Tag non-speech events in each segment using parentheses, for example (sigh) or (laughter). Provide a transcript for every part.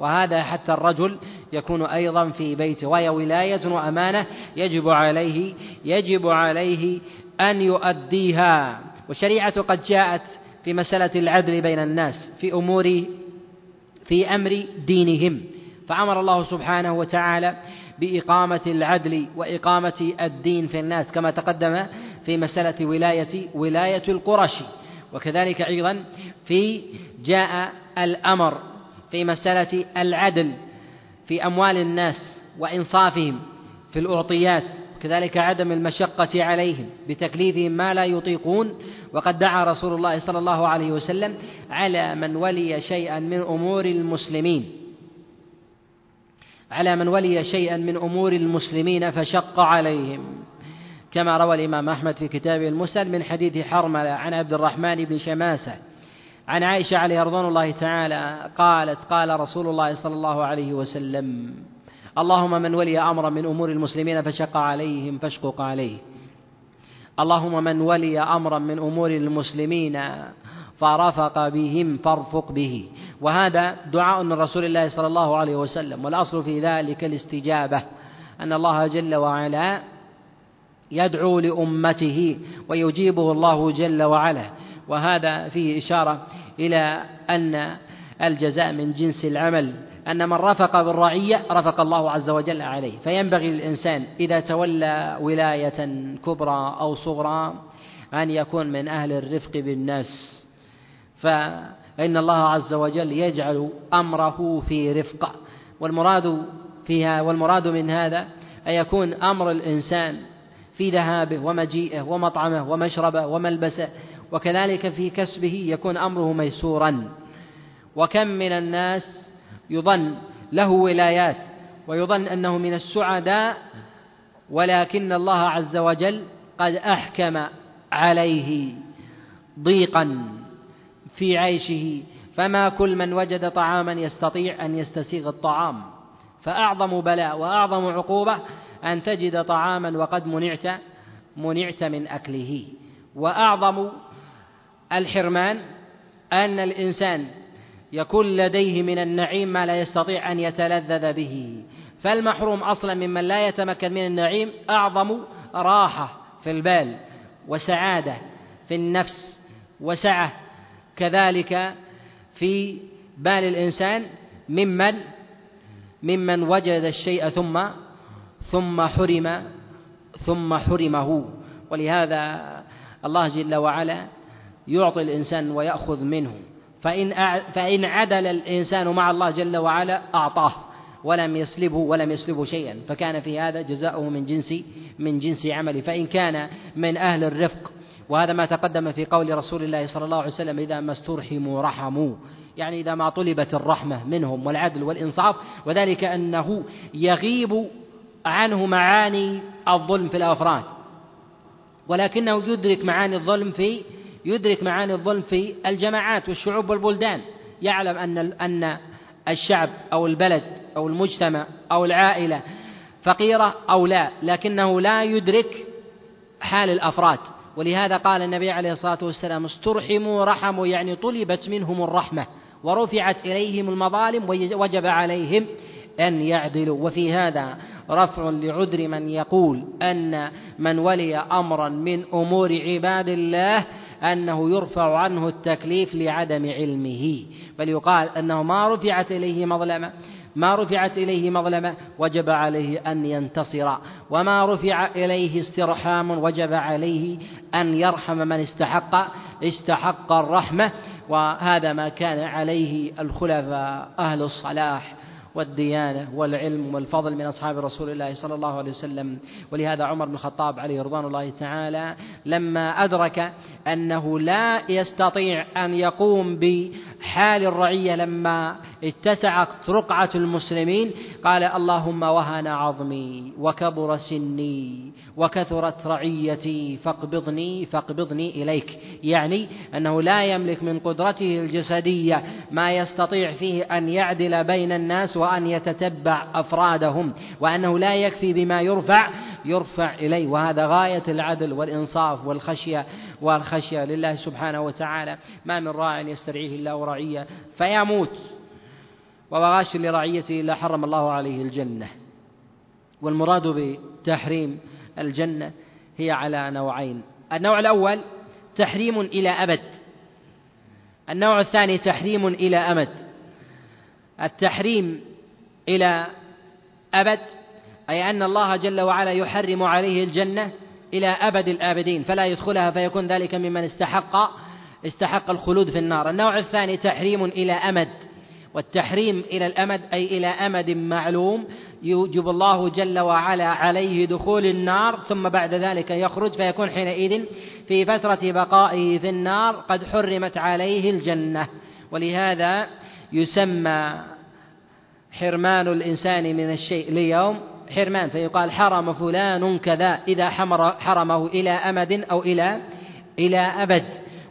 وهذا حتى الرجل يكون أيضا في بيته. وهي ولاية وأمانة يجب عليه يجب عليه أن يؤديها. والشريعة قد جاءت في مسألة العدل بين الناس في أمور في أمر دينهم. فأمر الله سبحانه وتعالى بإقامة العدل وإقامة الدين في الناس كما تقدم في مسألة ولاية ولاية القرشي وكذلك أيضا في جاء الأمر في مسألة العدل في أموال الناس وإنصافهم في الأعطيات كذلك عدم المشقة عليهم بتكليفهم ما لا يطيقون. وقد دعا رسول الله صلى الله عليه وسلم على من ولي شيئا من أمور المسلمين. على من ولي شيئا من أمور المسلمين فشق عليهم. كما روى الإمام أحمد في كتابه المسل من حديث حرملة عن عبد الرحمن بن شماسة عن عائشة عليه رضوان الله تعالى قالت قال رسول الله صلى الله عليه وسلم اللهم من ولي أمرا من أمور المسلمين فشق عليهم فاشقق عليه. اللهم من ولي أمرا من أمور المسلمين فرفق بهم فارفق به. وهذا دعاء من رسول الله صلى الله عليه وسلم. والأصل في ذلك الاستجابة أن الله جل وعلا يدعو لأمته ويجيبه الله جل وعلا. وهذا فيه إشارة إلى أن الجزاء من جنس العمل أن من رفق بالرعية رفق الله عز وجل عليه. فينبغي للإنسان إذا تولى ولاية كبرى أو صغرى أن يكون من أهل الرفق بالناس. فإن الله عز وجل يجعل أمره في رفق. والمراد فيها والمراد من هذا أن يكون أمر الإنسان في ذهابه ومجيئه ومطعمه ومشربه وملبسه وكذلك في كسبه يكون أمره ميسورا. وكم من الناس يظن له ولايات ويظن أنه من السعداء ولكن الله عز وجل قد أحكم عليه ضيقا في عيشه. فما كل من وجد طعاما يستطيع أن يستسيغ الطعام. فأعظم بلاء وأعظم عقوبة أن تجد طعاما وقد منعت منعت من أكله. وأعظم الحرمان أن الإنسان يكون لديه من النعيم ما لا يستطيع أن يتلذذ به. فالمحروم أصلا ممن لا يتمكن من النعيم أعظم راحة في البال وسعادة في النفس وسعة كذلك في بال الإنسان ممن ممن وجد الشيء ثم ثم حرم ثم حرمه. ولهذا الله جل وعلا يعطي الإنسان ويأخذ منه. فإن فإن عدل الإنسان مع الله جل وعلا أعطاه. ولم يسلبه ولم يسلبه شيئا. فكان في هذا جزاؤه من جنس من جنس عمله. فإن كان من أهل الرفق وهذا ما تقدم في قول رسول الله صلى الله عليه وسلم إذا ما استرحموا رحموا. يعني إذا ما طلبت الرحمة منهم والعدل والإنصاف. وذلك أنه يغيب عنه معاني الظلم في الأفراد. ولكنه يدرك معاني الظلم في يدرك معاني الظلم في الجماعات والشعوب والبلدان. يعلم أن أن الشعب أو البلد أو المجتمع أو العائلة فقيرة أو لا لكنه لا يدرك حال الأفراد. ولهذا قال النبي عليه الصلاة والسلام استرحموا رحموا يعني طلبت منهم الرحمة ورفعت إليهم المظالم وجب عليهم أن يعدلوا. وفي هذا رفع لعذر من يقول أن من ولي أمرا من أمور عباد الله أنه يرفع عنه التكليف لعدم علمه بل يقال أنه ما رفعت إليه مظلمة ما رفعت إليه مظلمة وجب عليه أن ينتصر وما رفع إليه استرحام وجب عليه أن يرحم من استحق استحق الرحمة وهذا ما كان عليه الخلفاء أهل الصلاح. والديانة والعلم والفضل من أصحاب رسول الله صلى الله عليه وسلم. ولهذا عمر بن الخطاب عليه رضوان الله تعالى لما أدرك أنه لا يستطيع أن يقوم بحال الرعية لما اتسعت رقعة المسلمين قال اللهم وهن عظمي وكبر سني وكثرت رعيتي فاقبضني فاقبضني إليك. يعني أنه لا يملك من قدرته الجسدية ما يستطيع فيه أن يعدل بين الناس وأن يتتبع أفرادهم وأنه لا يكفي بما يرفع يرفع إليه. وهذا غاية العدل والإنصاف والخشية والخشية لله سبحانه وتعالى. ما من راع يسترعيه الله رعية فيموت. وهو غاش لرعيته إلا حرم الله عليه الجنة. والمراد بتحريم الجنة هي على نوعين. النوع الأول تحريم إلى أبد. النوع الثاني تحريم إلى أمد. التحريم إلى أبد أي أن الله جل وعلا يحرم عليه الجنة إلى أبد الآبدين فلا يدخلها فيكون ذلك ممن استحق استحق الخلود في النار. النوع الثاني تحريم إلى أمد. والتحريم إلى الأمد أي إلى أمد معلوم يوجب الله جل وعلا عليه دخول النار ثم بعد ذلك يخرج فيكون حينئذ في فترة بقائه في النار قد حرمت عليه الجنة. ولهذا يسمى حرمان الإنسان من الشيء ليوم حرمان فيقال حرم فلان كذا إذا حمر حرمه إلى أمد أو إلى إلى أبد.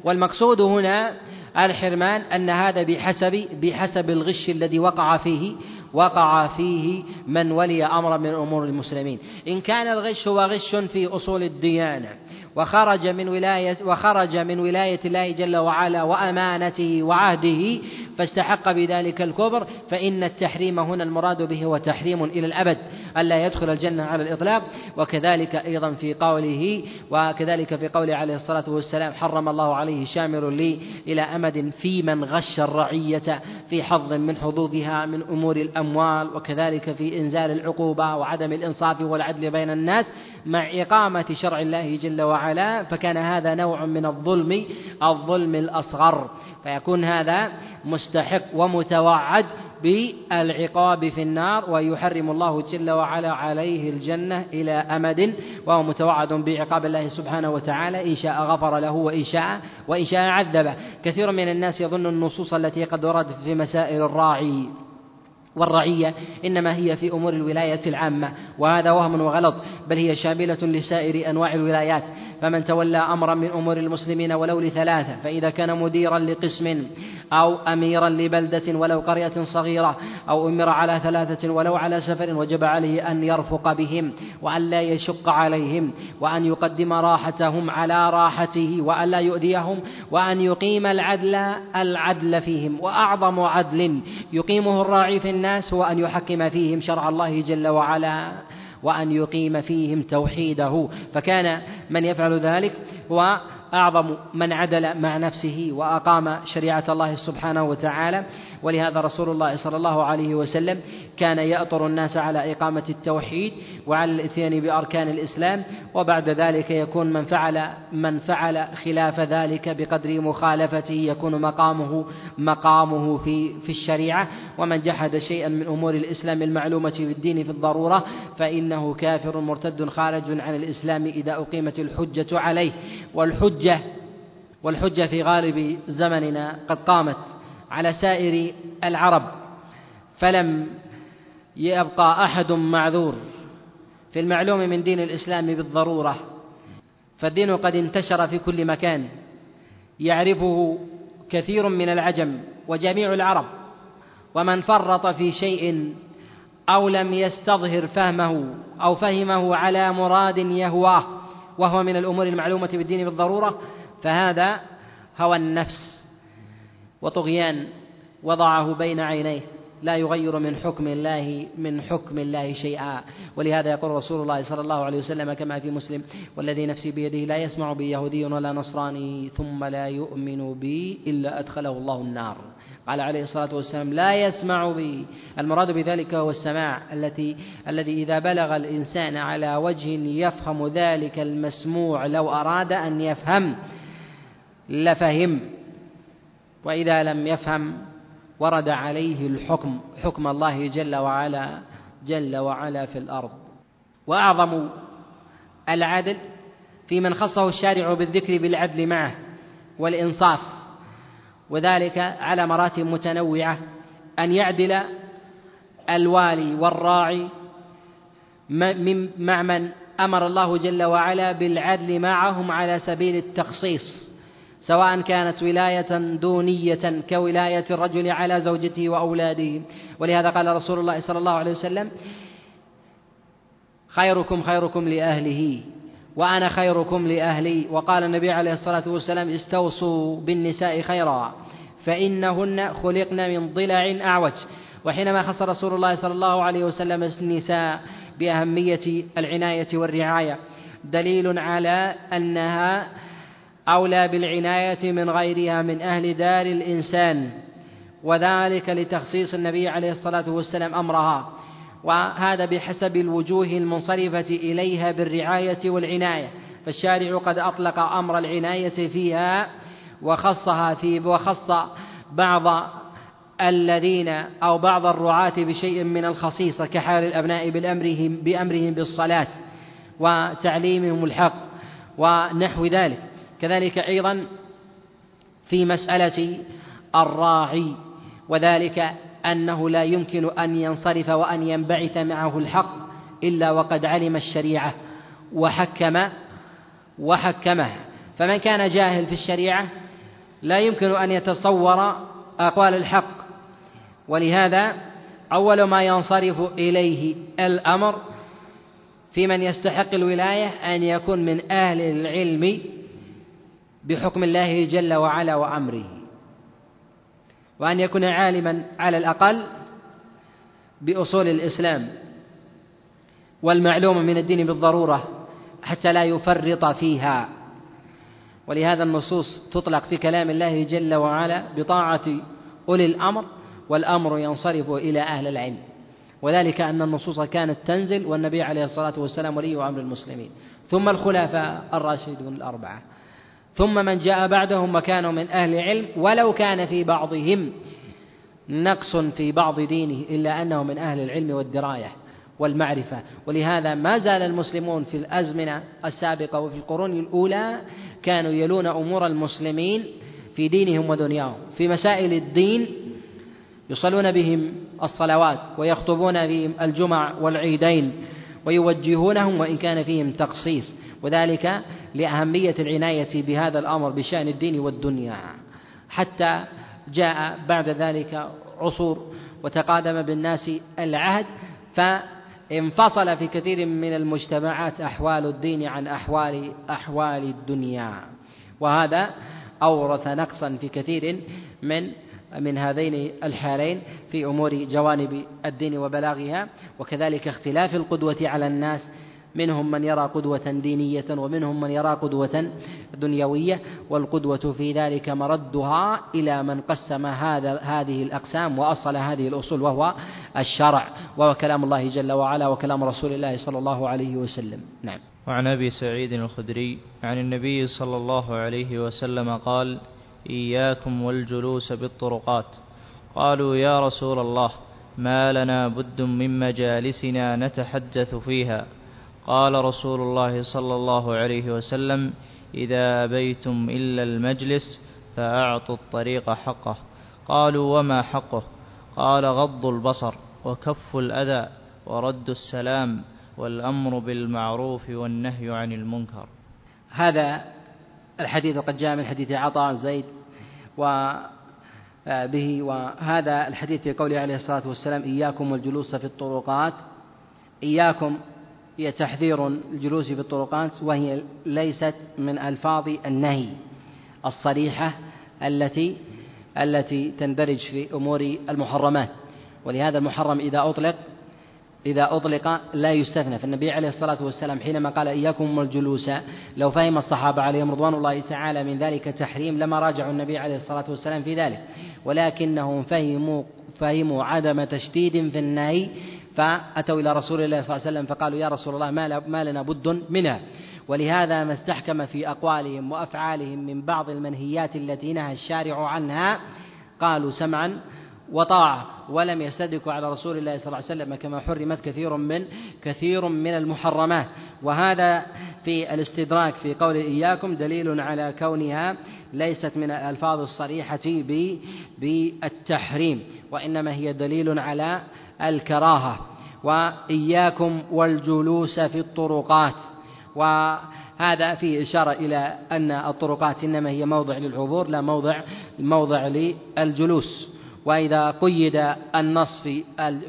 والمقصود هنا الحرمان أن هذا بحسب بحسب الغش الذي وقع فيه وقع فيه من ولي أمرا من أمور المسلمين. إن كان الغش هو غش في أصول الديانة وخرج من ولاية وخرج من ولاية الله جل وعلا وأمانته وعهده فاستحق بذلك الكبر فإن التحريم هنا المراد به هو تحريم إلى الأبد ألا يدخل الجنة على الإطلاق وكذلك أيضا في قوله وكذلك في قوله عليه الصلاة والسلام حرم الله عليه شامر لي إلى أمد في من غش الرعية في حظ من حظوظها من أمور الأموال وكذلك في إنزال العقوبة وعدم الإنصاف والعدل بين الناس مع إقامة شرع الله جل وعلا فكان هذا نوع من الظلم الظلم الأصغر. فيكون هذا مستحق ومتوعد بالعقاب في النار ويحرم الله جل وعلا عليه الجنة إلى أمد وهو متوعد بعقاب الله سبحانه وتعالى. إن شاء غفر له وإن شاء وإن شاء عذبه. كثير من الناس يظن النصوص التي قد وردت في مسائل الراعي. والرعية إنما هي في أمور الولاية العامة وهذا وهم وغلط بل هي شاملة لسائر أنواع الولايات فمن تولى أمرا من أمور المسلمين ولو لثلاثة فإذا كان مديرا لقسم أو أميرا لبلدة ولو قرية صغيرة أو أمر على ثلاثة ولو على سفر وجب عليه أن يرفق بهم وأن لا يشق عليهم وأن يقدم راحتهم على راحته وأن لا يؤذيهم وأن يقيم العدل العدل فيهم وأعظم عدل يقيمه الراعي في الناس هو أن يحكم فيهم شرع الله جل وعلا وأن يقيم فيهم توحيده. فكان من يفعل ذلك هو أعظم من عدل مع نفسه وأقام شريعة الله سبحانه وتعالى. ولهذا رسول الله صلى الله عليه وسلم كان يأطر الناس على إقامة التوحيد وعلى الإتيان بأركان الإسلام. وبعد ذلك يكون من فعل من فعل خلاف ذلك بقدر مخالفته يكون مقامه مقامه في في الشريعة. ومن جحد شيئا من أمور الإسلام المعلومة في الدين في الضرورة فإنه كافر مرتد خارج عن الإسلام إذا أقيمت الحجة عليه. والحجة والحجة في غالب زمننا قد قامت على سائر العرب فلم يبقى أحد معذور في المعلوم من دين الإسلام بالضرورة فالدين قد انتشر في كل مكان يعرفه كثير من العجم وجميع العرب ومن فرط في شيء أو لم يستظهر فهمه أو فهمه على مراد يهواه. وهو من الأمور المعلومة بالدين بالضرورة فهذا هوى النفس وطغيان وضعه بين عينيه لا يغير من حكم الله من حكم الله شيئا. ولهذا يقول رسول الله صلى الله عليه وسلم كما في مسلم والذي نفسي بيده لا يسمع بي يهودي ولا نصراني ثم لا يؤمن بي إلا أدخله الله النار. قال عليه الصلاة والسلام لا يسمع بي. المراد بذلك هو السماع التي الذي إذا بلغ الإنسان على وجه يفهم ذلك المسموع لو أراد أن يفهم لفهم وإذا لم يفهم ورد عليه الحكم حكم الله جل وعلا جل وعلا في الأرض. وأعظم العدل في من خصه الشارع بالذكر بالعدل معه والإنصاف. وذلك على مراتب متنوعة أن يعدل الوالي والراعي مع من أمر الله جل وعلا بالعدل معهم على سبيل التخصيص سواء كانت ولاية دونية كولاية الرجل على زوجته وأولاده. ولهذا قال رسول الله صلى الله عليه وسلم خيركم خيركم لأهله. وأنا خيركم لأهلي. وقال النبي عليه الصلاة والسلام استوصوا بالنساء خيرا فإنهن خلقن من ضلع أعوج. وحينما خص رسول الله صلى الله عليه وسلم النساء بأهمية العناية والرعاية دليل على أنها أولى بالعناية من غيرها من أهل دار الإنسان وذلك لتخصيص النبي عليه الصلاة والسلام أمرها. وهذا بحسب الوجوه المنصرفة إليها بالرعاية والعناية. فالشارع قد أطلق أمر العناية فيها وخصها في وخص بعض الذين أو بعض الرعاة بشيء من الخصيصة كحال الأبناء بالأمرهم بأمرهم بالصلاة وتعليمهم الحق ونحو ذلك. كذلك أيضا في مسألة الراعي وذلك أنه لا يمكن أن ينصرف وأن ينبعث معه الحق إلا وقد علم الشريعة وحكم وحكمه. فمن كان جاهل في الشريعة لا يمكن أن يتصور أقوال الحق. ولهذا أول ما ينصرف إليه الأمر في من يستحق الولاية أن يكون من أهل العلم بحكم الله جل وعلا وأمره. وأن يكون عالما على الأقل بأصول الإسلام والمعلوم من الدين بالضرورة حتى لا يفرط فيها. ولهذا النصوص تطلق في كلام الله جل وعلا بطاعة أولي الأمر والأمر ينصرف إلى أهل العلم. وذلك أن النصوص كانت تنزل والنبي عليه الصلاة والسلام ولي أمر المسلمين. ثم الخلفاء الراشدون الأربعة. ثم من جاء بعدهم وكانوا من أهل العلم ولو كان في بعضهم نقص في بعض دينه إلا أنه من أهل العلم والدراية والمعرفة. ولهذا ما زال المسلمون في الأزمنة السابقة وفي القرون الأولى كانوا يلون أمور المسلمين في دينهم ودنياهم. في مسائل الدين يصلون بهم الصلوات ويخطبون بهم الجمع والعيدين ويوجهونهم وإن كان فيهم تقصير. وذلك لأهمية العناية بهذا الأمر بشأن الدين والدنيا. حتى جاء بعد ذلك عصور وتقادم بالناس العهد فانفصل في كثير من المجتمعات أحوال الدين عن أحوال أحوال الدنيا. وهذا أورث نقصا في كثير من من هذين الحالين في أمور جوانب الدين وبلاغها وكذلك اختلاف القدوة على الناس منهم من يرى قدوة دينية ومنهم من يرى قدوة دنيوية والقدوة في ذلك مردها إلى من قسم هذا هذه الأقسام وأصل هذه الأصول وهو الشرع وهو كلام الله جل وعلا وكلام رسول الله صلى الله عليه وسلم. نعم. وعن أبي سعيد الخدري عن النبي صلى الله عليه وسلم قال إياكم والجلوس بالطرقات قالوا يا رسول الله ما لنا بد من مجالسنا نتحدث فيها قال رسول الله صلى الله عليه وسلم إذا أبيتم إلا المجلس فأعطوا الطريق حقه. قالوا وما حقه؟ قال غض البصر وكف الأذى ورد السلام والأمر بالمعروف والنهي عن المنكر. هذا الحديث قد جاء من حديث عطاء زيد وبه وهذا الحديث في قوله عليه الصلاة والسلام إياكم والجلوس في الطرقات إياكم هي تحذير الجلوس في الطرقات وهي ليست من ألفاظ النهي الصريحة التي التي تندرج في أمور المحرمات. ولهذا المحرم إذا أطلق إذا أطلق لا يستثنى. فالنبي عليه الصلاة والسلام حينما قال إياكم والجلوس لو فهم الصحابة عليهم رضوان الله تعالى من ذلك تحريم لما راجعوا النبي عليه الصلاة والسلام في ذلك. ولكنهم فهموا فهموا عدم تشديد في النهي فأتوا إلى رسول الله صلى الله عليه وسلم فقالوا يا رسول الله ما لنا بد منها. ولهذا ما استحكم في أقوالهم وأفعالهم من بعض المنهيات التي نهى الشارع عنها قالوا سمعا وطاعة ولم يستدركوا على رسول الله صلى الله عليه وسلم كما حرمت كثير من كثير من المحرمات. وهذا في الاستدراك في قول إياكم دليل على كونها ليست من الألفاظ الصريحة بالتحريم وإنما هي دليل على الكراهة وإياكم والجلوس في الطرقات. وهذا فيه إشارة إلى أن الطرقات إنما هي موضع للعبور لا موضع موضع للجلوس. وإذا قيد النص في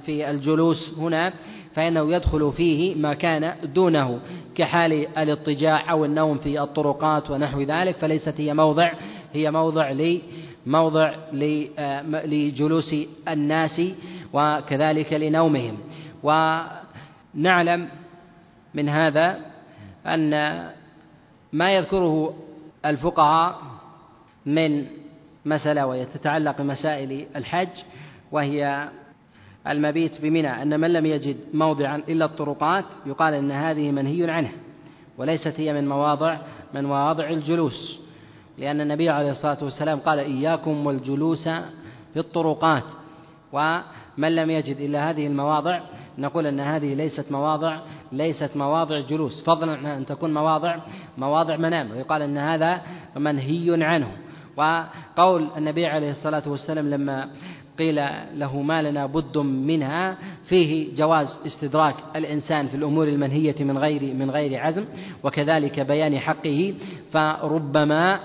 في الجلوس هنا فإنه يدخل فيه ما كان دونه كحال الاضطجاع أو النوم في الطرقات ونحو ذلك. فليست هي موضع هي موضع لي موضع لجلوس الناس. وكذلك لنومهم. ونعلم من هذا أن ما يذكره الفقهاء من مسألة وهي تتعلق بمسائل الحج وهي المبيت بمنى أن من لم يجد موضعا إلا الطرقات يقال أن هذه منهي عنه وليست هي من مواضع من مواضع الجلوس. لأن النبي عليه الصلاة والسلام قال إياكم والجلوس في الطرقات ومن لم يجد إلا هذه المواضع نقول أن هذه ليست مواضع ليست مواضع جلوس. فضلا عن أن تكون مواضع مواضع منام ويقال أن هذا منهي عنه. وقول النبي عليه الصلاة والسلام لما قيل له ما لنا بد منها فيه جواز استدراك الإنسان في الأمور المنهية من غير من غير عزم وكذلك بيان حقه. فربما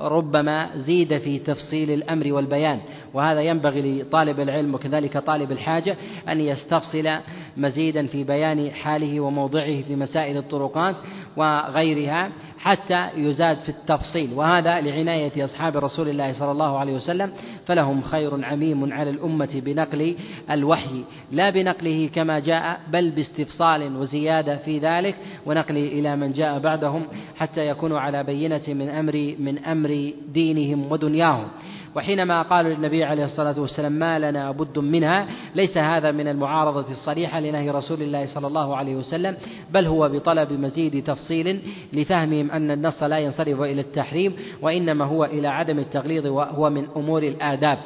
ربما زيد في تفصيل الأمر والبيان وهذا ينبغي لطالب العلم وكذلك طالب الحاجة أن يستفصل مزيدا في بيان حاله وموضعه في مسائل الطرقات وغيرها حتى يزاد في التفصيل. وهذا لعناية أصحاب رسول الله صلى الله عليه وسلم فلهم خير عميم على الأمة بنقل الوحي. لا بنقله كما جاء بل باستفصال وزيادة في ذلك. ونقله إلى من جاء بعدهم حتى يكونوا على بينة من أمر من أمر دينهم ودنياهم. وحينما قالوا للنبي عليه الصلاة والسلام ما لنا بد منها ليس هذا من المعارضة الصريحة لنهي رسول الله صلى الله عليه وسلم بل هو بطلب مزيد تفصيل لفهمهم أن النص لا ينصرف إلى التحريم وإنما هو إلى عدم التغليظ وهو من أمور الآداب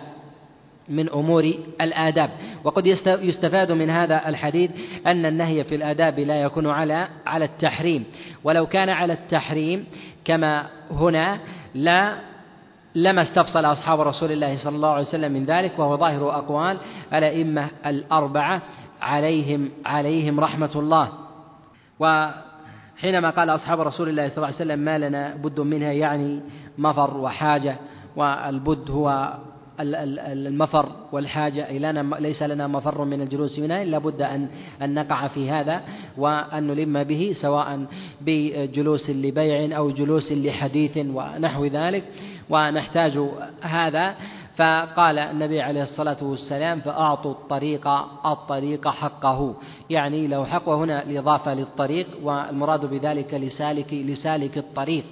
من أمور الآداب. وقد يستفاد من هذا الحديث أن النهي في الآداب لا يكون على على التحريم. ولو كان على التحريم كما هنا لا لما استفصل أصحاب رسول الله صلى الله عليه وسلم من ذلك وهو ظاهر أقوال الأئمة الأربعة عليهم عليهم رحمة الله. وحينما قال أصحاب رسول الله صلى الله عليه وسلم ما لنا بد منها يعني مفر وحاجة والبد هو المفر والحاجة لنا ليس لنا مفر من الجلوس منها إلا بد أن أن نقع في هذا وأن نلم به سواء بجلوس لبيع أو جلوس لحديث ونحو ذلك. ونحتاج هذا. فقال النبي عليه الصلاة والسلام فأعطوا الطريق الطريق حقه. يعني له حق وهنا الإضافة للطريق والمراد بذلك لسالك لسالك الطريق.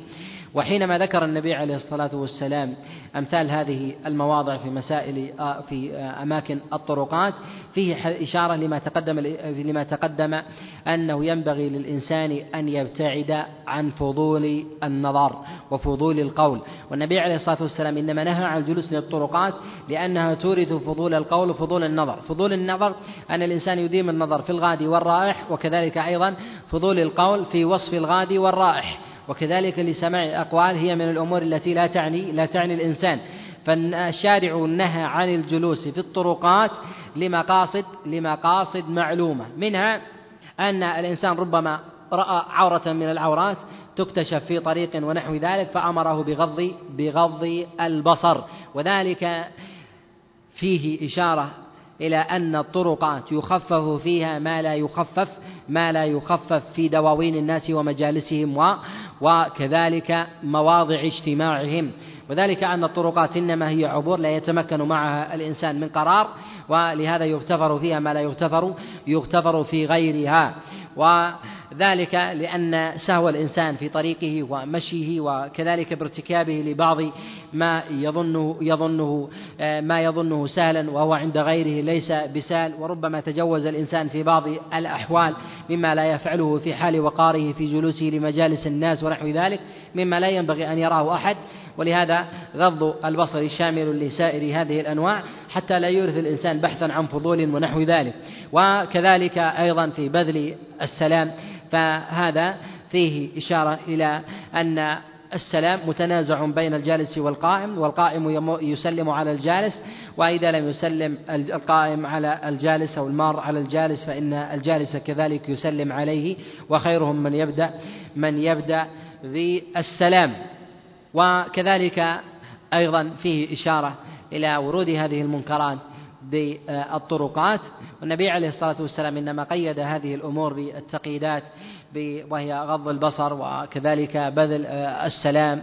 وحينما ذكر النبي عليه الصلاة والسلام أمثال هذه المواضع في مسائل آه، في آه، أماكن الطرقات فيه إشارة لما تقدم لما تقدم أنه ينبغي للإنسان أن يبتعد عن فضول النظر وفضول القول. والنبي عليه الصلاة والسلام إنما نهى عن الجلوس للطرقات لأنها تورث فضول القول وفضول النظر. فضول النظر أن الإنسان يديم النظر في الغادي والرائح وكذلك أيضا فضول القول في وصف الغادي والرائح. وكذلك لسماع الأقوال هي من الأمور التي لا تعني لا تعني الإنسان. فالشارع نهى عن الجلوس في الطرقات لمقاصد لمقاصد معلومة. منها أن الإنسان ربما رأى عورة من العورات تكتشف في طريق ونحو ذلك فأمره بغض بغض البصر. وذلك فيه إشارة إلى أن الطرقات يخفف فيها ما لا يخفف ما لا يخفف في دواوين الناس ومجالسهم و وكذلك مواضع اجتماعهم. وذلك أن الطرقات إنما هي عبور لا يتمكن معها الإنسان من قرار ولهذا يغتفر فيها ما لا يغتفر يغتفر في غيرها. وذلك لأن سهو الإنسان في طريقه ومشيه وكذلك بارتكابه لبعض ما يظنه يظنه ما يظنه سهلا وهو عند غيره ليس بسهل وربما تجوز الإنسان في بعض الأحوال مما لا يفعله في حال وقاره في جلوسه لمجالس الناس ونحو ذلك مما لا ينبغي أن يراه أحد. ولهذا غض البصر شامل لسائر هذه الأنواع حتى لا يورث الإنسان بحثا عن فضول ونحو ذلك. وكذلك أيضا في بذل السلام فهذا فيه إشارة إلى أن السلام متنازع بين الجالس والقائم والقائم يسلم على الجالس وإذا لم يسلم القائم على الجالس أو المار على الجالس فإن الجالس كذلك يسلم عليه وخيرهم من يبدأ من يبدأ بالسلام. وكذلك أيضا فيه إشارة إلى ورود هذه المنكرات بالطرقات. والنبي عليه الصلاة والسلام إنما قيد هذه الأمور بالتقييدات وهي غض البصر وكذلك بذل السلام.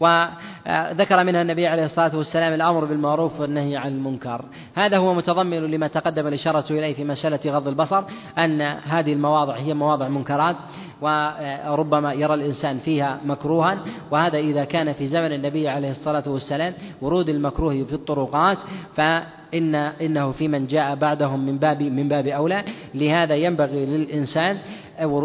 وذكر منها النبي عليه الصلاة والسلام الأمر بالمعروف والنهي عن المنكر. هذا هو متضمن لما تقدم الإشارة إليه في مسألة غض البصر أن هذه المواضع هي مواضع منكرات وربما يرى الإنسان فيها مكروها. وهذا إذا كان في زمن النبي عليه الصلاة والسلام ورود المكروه في الطرقات ف إن إنه في من جاء بعدهم من باب من باب أولى. لهذا ينبغي للإنسان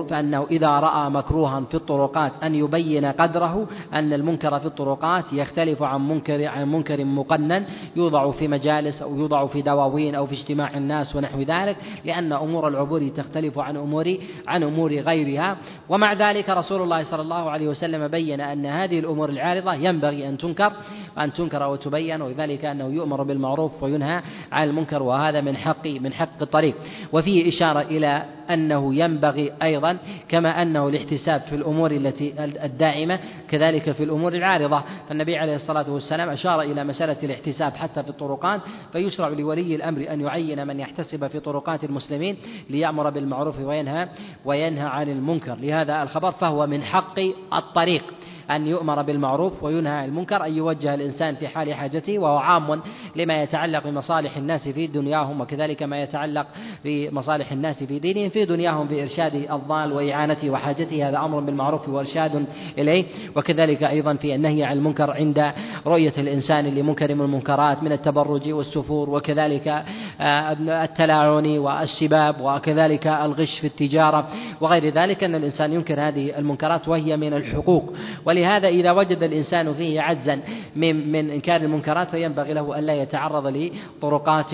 فأنه إذا رأى مكروها في الطرقات أن يبين قدره أن المنكر في الطرقات يختلف عن منكر عن منكر مقنن يوضع في مجالس أو يوضع في دواوين أو في اجتماع الناس ونحو ذلك لأن أمور العبور تختلف عن أمور عن أمور غيرها. ومع ذلك رسول الله صلى الله عليه وسلم بين أن هذه الأمور العارضة ينبغي أن تنكر أن تنكر وتبين وذلك أنه يؤمر بالمعروف وينهى عن المنكر وهذا من حق من حق الطريق. وفيه إشارة إلى أنه ينبغي أيضا كما أنه الاحتساب في الأمور التي الدائمة كذلك في الأمور العارضة. فالنبي عليه الصلاة والسلام أشار إلى مسألة الاحتساب حتى في الطرقات فيشرع لولي الأمر أن يعين من يحتسب في طرقات المسلمين ليأمر بالمعروف وينهى وينهى عن المنكر. لهذا الخبر فهو من حق الطريق. أن يؤمر بالمعروف وينهى عن المنكر أن يوجه الإنسان في حال حاجته وهو عام لما يتعلق بمصالح الناس في دنياهم وكذلك ما يتعلق بمصالح الناس في دينهم في دنياهم بإرشاد الضال وإعانته وحاجته. هذا أمر بالمعروف وإرشاد إليه. وكذلك أيضا في النهي عن المنكر عند رؤية الإنسان لمنكر من المنكرات من التبرج والسفور وكذلك التلاعن والسباب وكذلك الغش في التجارة وغير ذلك أن الإنسان ينكر هذه المنكرات وهي من الحقوق. ولهذا إذا وجد الإنسان فيه عجزا من من إنكار المنكرات فينبغي له ألا يتعرض لطرقات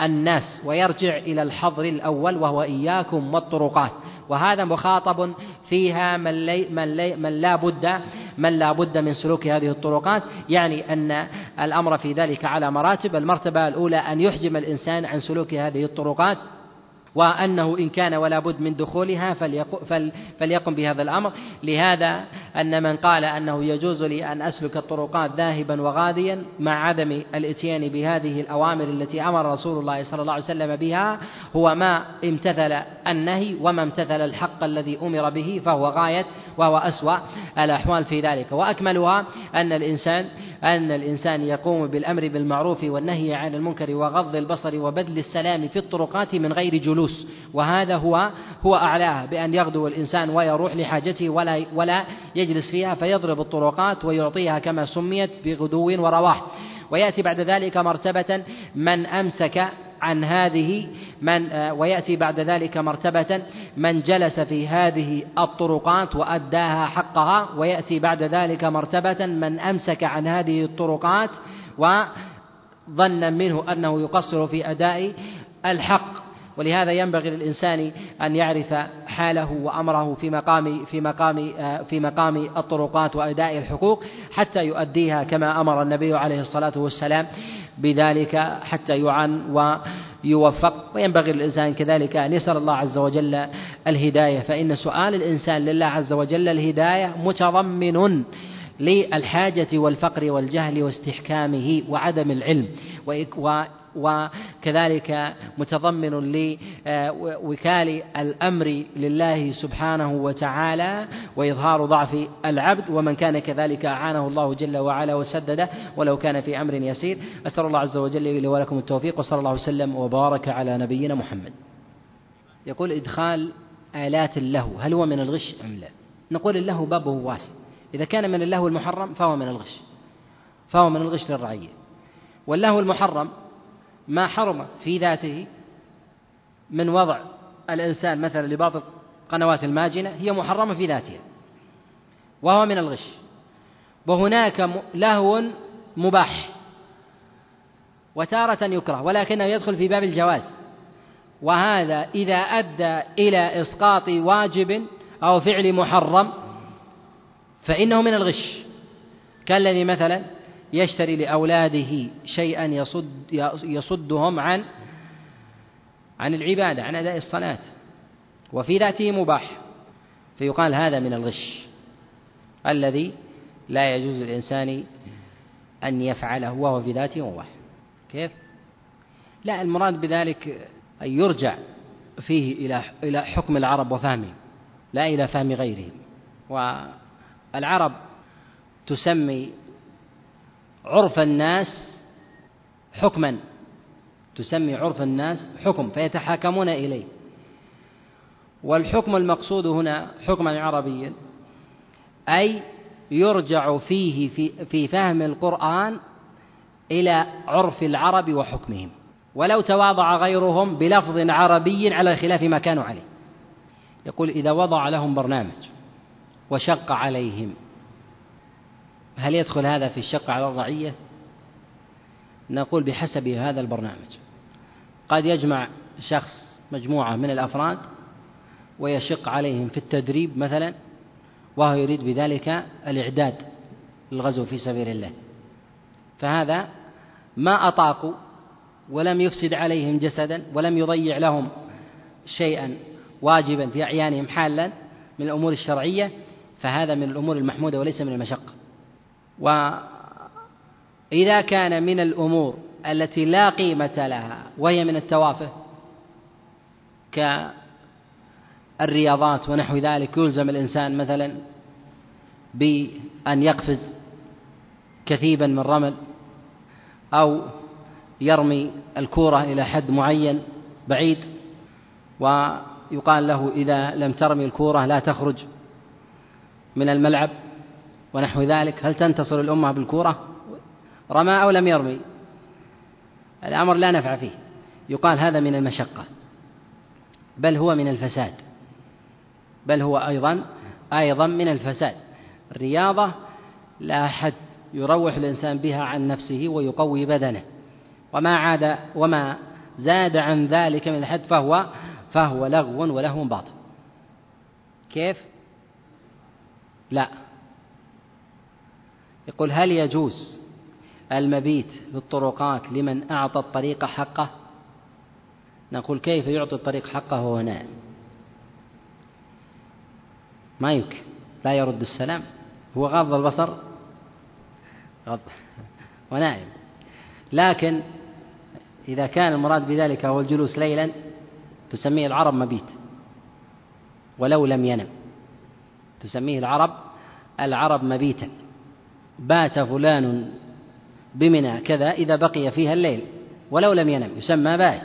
الناس ويرجع إلى الحظر الأول وهو إياكم والطرقات. وهذا مخاطب فيها من, لي من, لي من لا بد من لا بد من سلوك هذه الطرقات يعني أن الأمر في ذلك على مراتب المرتبة الأولى أن يحجم الإنسان عن سلوك هذه الطرقات. وأنه إن كان ولا بد من دخولها فليقم بهذا الأمر. لهذا أن من قال أنه يجوز لي أن أسلك الطرقات ذاهبا وغاديا مع عدم الإتيان بهذه الأوامر التي أمر رسول الله صلى الله عليه وسلم بها هو ما امتثل النهي وما امتثل الحق الذي أمر به فهو غاية وهو أسوأ الأحوال في ذلك. وأكملها أن الإنسان أن الإنسان يقوم بالأمر بالمعروف والنهي عن المنكر وغض البصر وبذل السلام في الطرقات من غير جلوس. وهذا هو هو أعلاها بأن يغدو الإنسان ويروح لحاجته ولا ولا يجلس فيها فيضرب الطرقات ويعطيها كما سميت بغدو ورواح. ويأتي بعد ذلك مرتبة من أمسك عن هذه من آه، ويأتي بعد ذلك مرتبة من جلس في هذه الطرقات وأداها حقها. ويأتي بعد ذلك مرتبة من أمسك عن هذه الطرقات وظن منه أنه يقصر في أداء الحق. ولهذا ينبغي للإنسان أن يعرف حاله وأمره في مقام في مقام في مقام الطرقات وأداء الحقوق حتى يؤديها كما أمر النبي عليه الصلاة والسلام بذلك حتى يعان ويوفق. وينبغي للإنسان كذلك أن يسأل الله عز وجل الهداية. فإن سؤال الإنسان لله عز وجل الهداية متضمن للحاجة والفقر والجهل واستحكامه وعدم العلم. وكذلك متضمن لوكال الأمر لله سبحانه وتعالى وإظهار ضعف العبد ومن كان كذلك أعانه الله جل وعلا وسدده ولو كان في أمر يسير. أسأل الله عز وجل لي ولكم التوفيق وصلى الله وسلم وبارك على نبينا محمد. يقول إدخال آلات اللهو هل هو من الغش أم لا؟ نقول اللهو بابه واسع. إذا كان من اللهو المحرم فهو من الغش فهو من الغش للرعية. واللهو المحرم ما حرم في ذاته من وضع الإنسان مثلا لبعض القنوات الماجنة هي محرمة في ذاتها وهو من الغش. وهناك لهو مباح وتارة يكره ولكنه يدخل في باب الجواز. وهذا إذا أدى إلى إسقاط واجب أو فعل محرم فإنه من الغش. كالذي مثلا يشتري لأولاده شيئا يصد يصدهم عن عن العبادة عن أداء الصلاة. وفي ذاته مباح فيقال هذا من الغش الذي لا يجوز للإنسان أن يفعله وهو في ذاته مباح. كيف؟ لا المراد بذلك أن يرجع فيه إلى إلى حكم العرب وفهمهم لا إلى فهم غيرهم. والعرب تسمي عرف الناس حكما. تسمي عرف الناس حكم فيتحاكمون إليه. والحكم المقصود هنا حكما عربيا أي يرجع فيه في, في فهم القرآن إلى عرف العرب وحكمهم. ولو تواضع غيرهم بلفظ عربي على خلاف ما كانوا عليه. يقول إذا وضع لهم برنامج وشق عليهم هل يدخل هذا في الشق على الرعية؟ نقول بحسب هذا البرنامج. قد يجمع شخص مجموعة من الأفراد ويشق عليهم في التدريب مثلا وهو يريد بذلك الإعداد للغزو في سبيل الله. فهذا ما أطاقوا ولم يفسد عليهم جسدا ولم يضيع لهم شيئا واجبا في أعيانهم حالا من الأمور الشرعية فهذا من الأمور المحمودة وليس من المشقة. وإذا كان من الأمور التي لا قيمة لها وهي من التوافه كالرياضات ونحو ذلك يلزم الإنسان مثلا بأن يقفز كثيبا من رمل أو يرمي الكورة إلى حد معين بعيد ويقال له إذا لم ترمي الكورة لا تخرج من الملعب. ونحو ذلك هل تنتصر الأمة بالكورة؟ رمى أو لم يرمي؟ الأمر لا نفع فيه. يقال هذا من المشقة. بل هو من الفساد. بل هو أيضا أيضا من الفساد. الرياضة لا أحد يروح الإنسان بها عن نفسه ويقوي بدنه. وما عاد وما زاد عن ذلك من الحد فهو فهو لغو ولهو باطل. كيف؟ لا. يقول هل يجوز المبيت في الطرقات لمن أعطى الطريق حقه؟ نقول كيف يعطي الطريق حقه وهو نائم ما يمكن لا يرد السلام. هو غض البصر؟ غض. (laughs) ونائم. لكن إذا كان المراد بذلك هو الجلوس ليلا تسميه العرب مبيت. ولو لم ينم تسميه العرب العرب مبيتا. بات فلان بمنى كذا إذا بقي فيها الليل ولو لم ينم يسمى بات.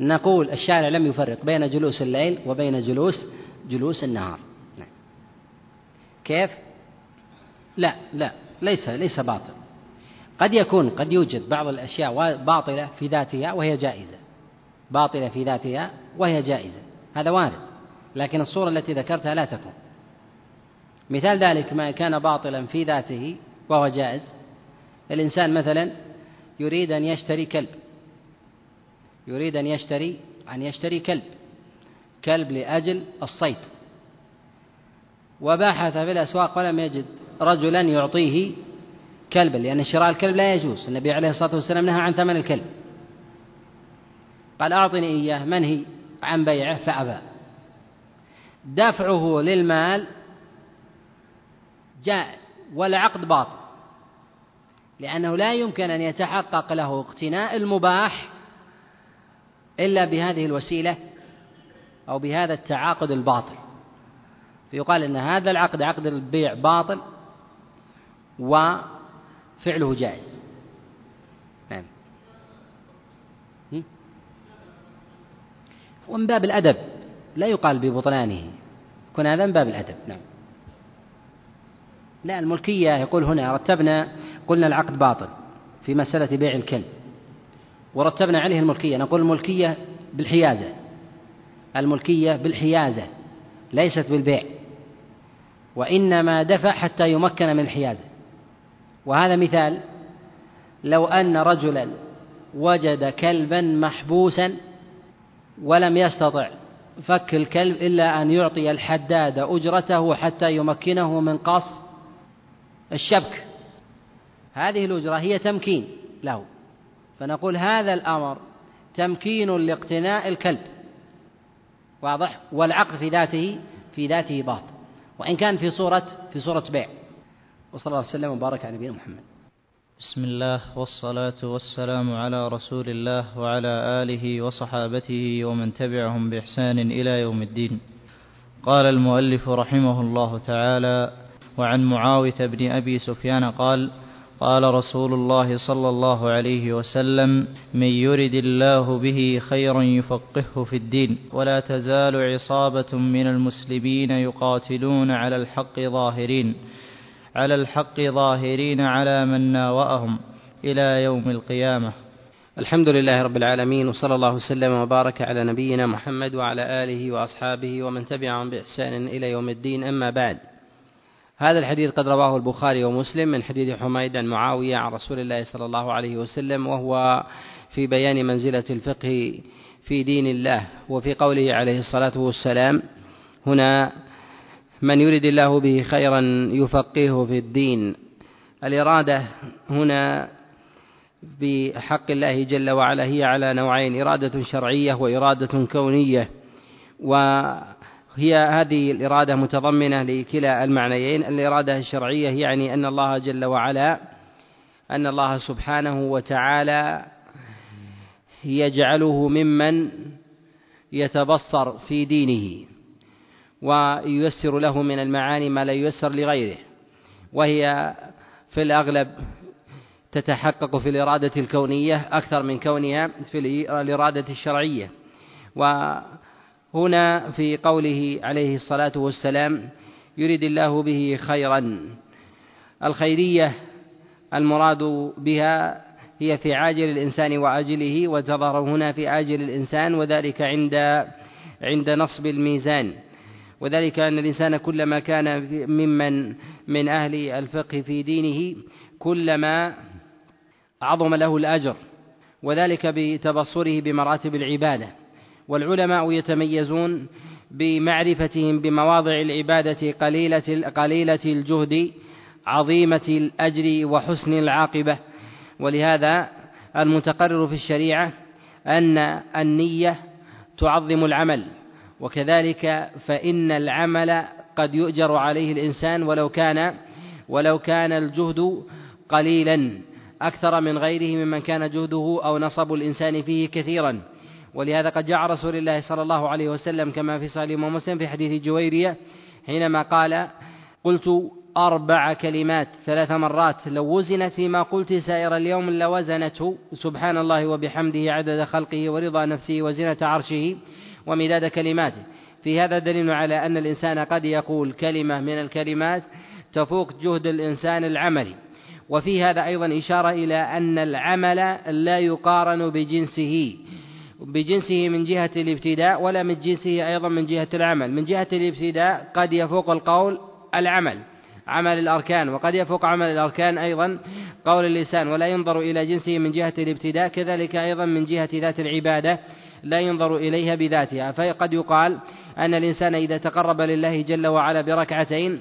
نقول الشارع لم يفرق بين جلوس الليل وبين جلوس جلوس النهار. نعم. كيف؟ لا لا ليس ليس باطل. قد يكون قد يوجد بعض الأشياء باطلة في ذاتها وهي جائزة. باطلة في ذاتها وهي جائزة. هذا وارد. لكن الصورة التي ذكرتها لا تكون. مثال ذلك ما كان باطلا في ذاته وهو جائز. الإنسان مثلا يريد أن يشتري كلب. يريد أن يشتري أن يشتري كلب. كلب لأجل الصيد. وبحث في الأسواق ولم يجد رجلا يعطيه كلبا لأن شراء الكلب لا يجوز. النبي عليه الصلاة والسلام نهى عن ثمن الكلب. قال أعطني إياه منهي عن بيعه فأبى. دفعه للمال جائز والعقد باطل. لأنه لا يمكن أن يتحقق له اقتناء المباح إلا بهذه الوسيلة أو بهذا التعاقد الباطل. فيقال أن هذا العقد عقد البيع باطل وفعله جائز. نعم. ومن باب الأدب. لا يقال ببطلانه. يكون هذا من باب الأدب. نعم. لا الملكية يقول هنا رتبنا قلنا العقد باطل في مسألة بيع الكلب ورتبنا عليه الملكية نقول الملكية بالحيازة. الملكية بالحيازة ليست بالبيع. وإنما دفع حتى يمكن من الحيازة. وهذا مثال لو أن رجلا وجد كلبا محبوسا ولم يستطع فك الكلب إلا أن يعطي الحداد أجرته حتى يمكنه من قص الشبك. هذه الأجرة هي تمكين له. فنقول هذا الأمر تمكين لاقتناء الكلب. واضح؟ والعقد في ذاته في ذاته باطل. وإن كان في صورة في صورة بيع. وصلى الله وسلم وبارك على نبينا محمد. بسم الله والصلاة والسلام على رسول الله وعلى آله وصحابته ومن تبعهم بإحسان إلى يوم الدين. قال المؤلف رحمه الله تعالى وعن معاوية بن أبي سفيان قال قال رسول الله صلى الله عليه وسلم من يرد الله به خيرا يفقهه في الدين ولا تزال عصابة من المسلمين يقاتلون على الحق ظاهرين على الحق ظاهرين على من ناوأهم إلى يوم القيامة. الحمد لله رب العالمين وصلى الله وسلم وبارك على نبينا محمد وعلى آله وأصحابه ومن تبعهم بإحسان إلى يوم الدين أما بعد. هذا الحديث قد رواه البخاري ومسلم من حديث حميد عن معاوية عن رسول الله صلى الله عليه وسلم وهو في بيان منزلة الفقه في دين الله وفي قوله عليه الصلاة والسلام هنا من يرد الله به خيرا يفقهه في الدين. الإرادة هنا بحق الله جل وعلا هي على نوعين إرادة شرعية وإرادة كونية وهي هذه الإرادة متضمنة لكلا المعنيين. الإرادة الشرعية يعني أن الله جل وعلا أن الله سبحانه وتعالى يجعله ممن يتبصر في دينه وييسر له من المعاني ما لا ييسر لغيره. وهي في الأغلب تتحقق في الإرادة الكونية أكثر من كونها في الإرادة الشرعية. وهنا في قوله عليه الصلاة والسلام يريد الله به خيرا. الخيرية المراد بها هي في عاجل الإنسان وآجله وتظهر هنا في آجل الإنسان وذلك عند عند نصب الميزان. وذلك أن الإنسان كلما كان ممن من أهل الفقه في دينه كلما عظم له الأجر وذلك بتبصره بمراتب العبادة. والعلماء يتميزون بمعرفتهم بمواضع العبادة قليلة قليلة الجهد عظيمة الأجر وحسن العاقبة. ولهذا المتقرر في الشريعة أن النية تعظم العمل. وكذلك فإن العمل قد يؤجر عليه الإنسان ولو كان ولو كان الجهد قليلا. أكثر من غيره ممن كان جهده أو نصب الإنسان فيه كثيرا. ولهذا قد جاء رسول الله صلى الله عليه وسلم كما في صحيح مسلم في حديث جويرية حينما قال قلت أربع كلمات ثلاث مرات لو وزنت فيما قلت سائر اليوم لوزنته سبحان الله وبحمده عدد خلقه ورضا نفسه وزنة عرشه ومداد كلماته. في هذا دليل على أن الإنسان قد يقول كلمة من الكلمات تفوق جهد الإنسان العملي. وفي هذا أيضا إشارة إلى أن العمل لا يقارن بجنسه. بجنسه من جهة الابتداء ولا من جنسه أيضا من جهة العمل. من جهة الابتداء قد يفوق القول العمل عمل الأركان وقد يفوق عمل الأركان أيضا قول اللسان ولا ينظر إلى جنسه من جهة الابتداء كذلك أيضا من جهة ذات العبادة لا ينظر إليها بذاتها. فقد يقال أن الإنسان إذا تقرب لله جل وعلا بركعتين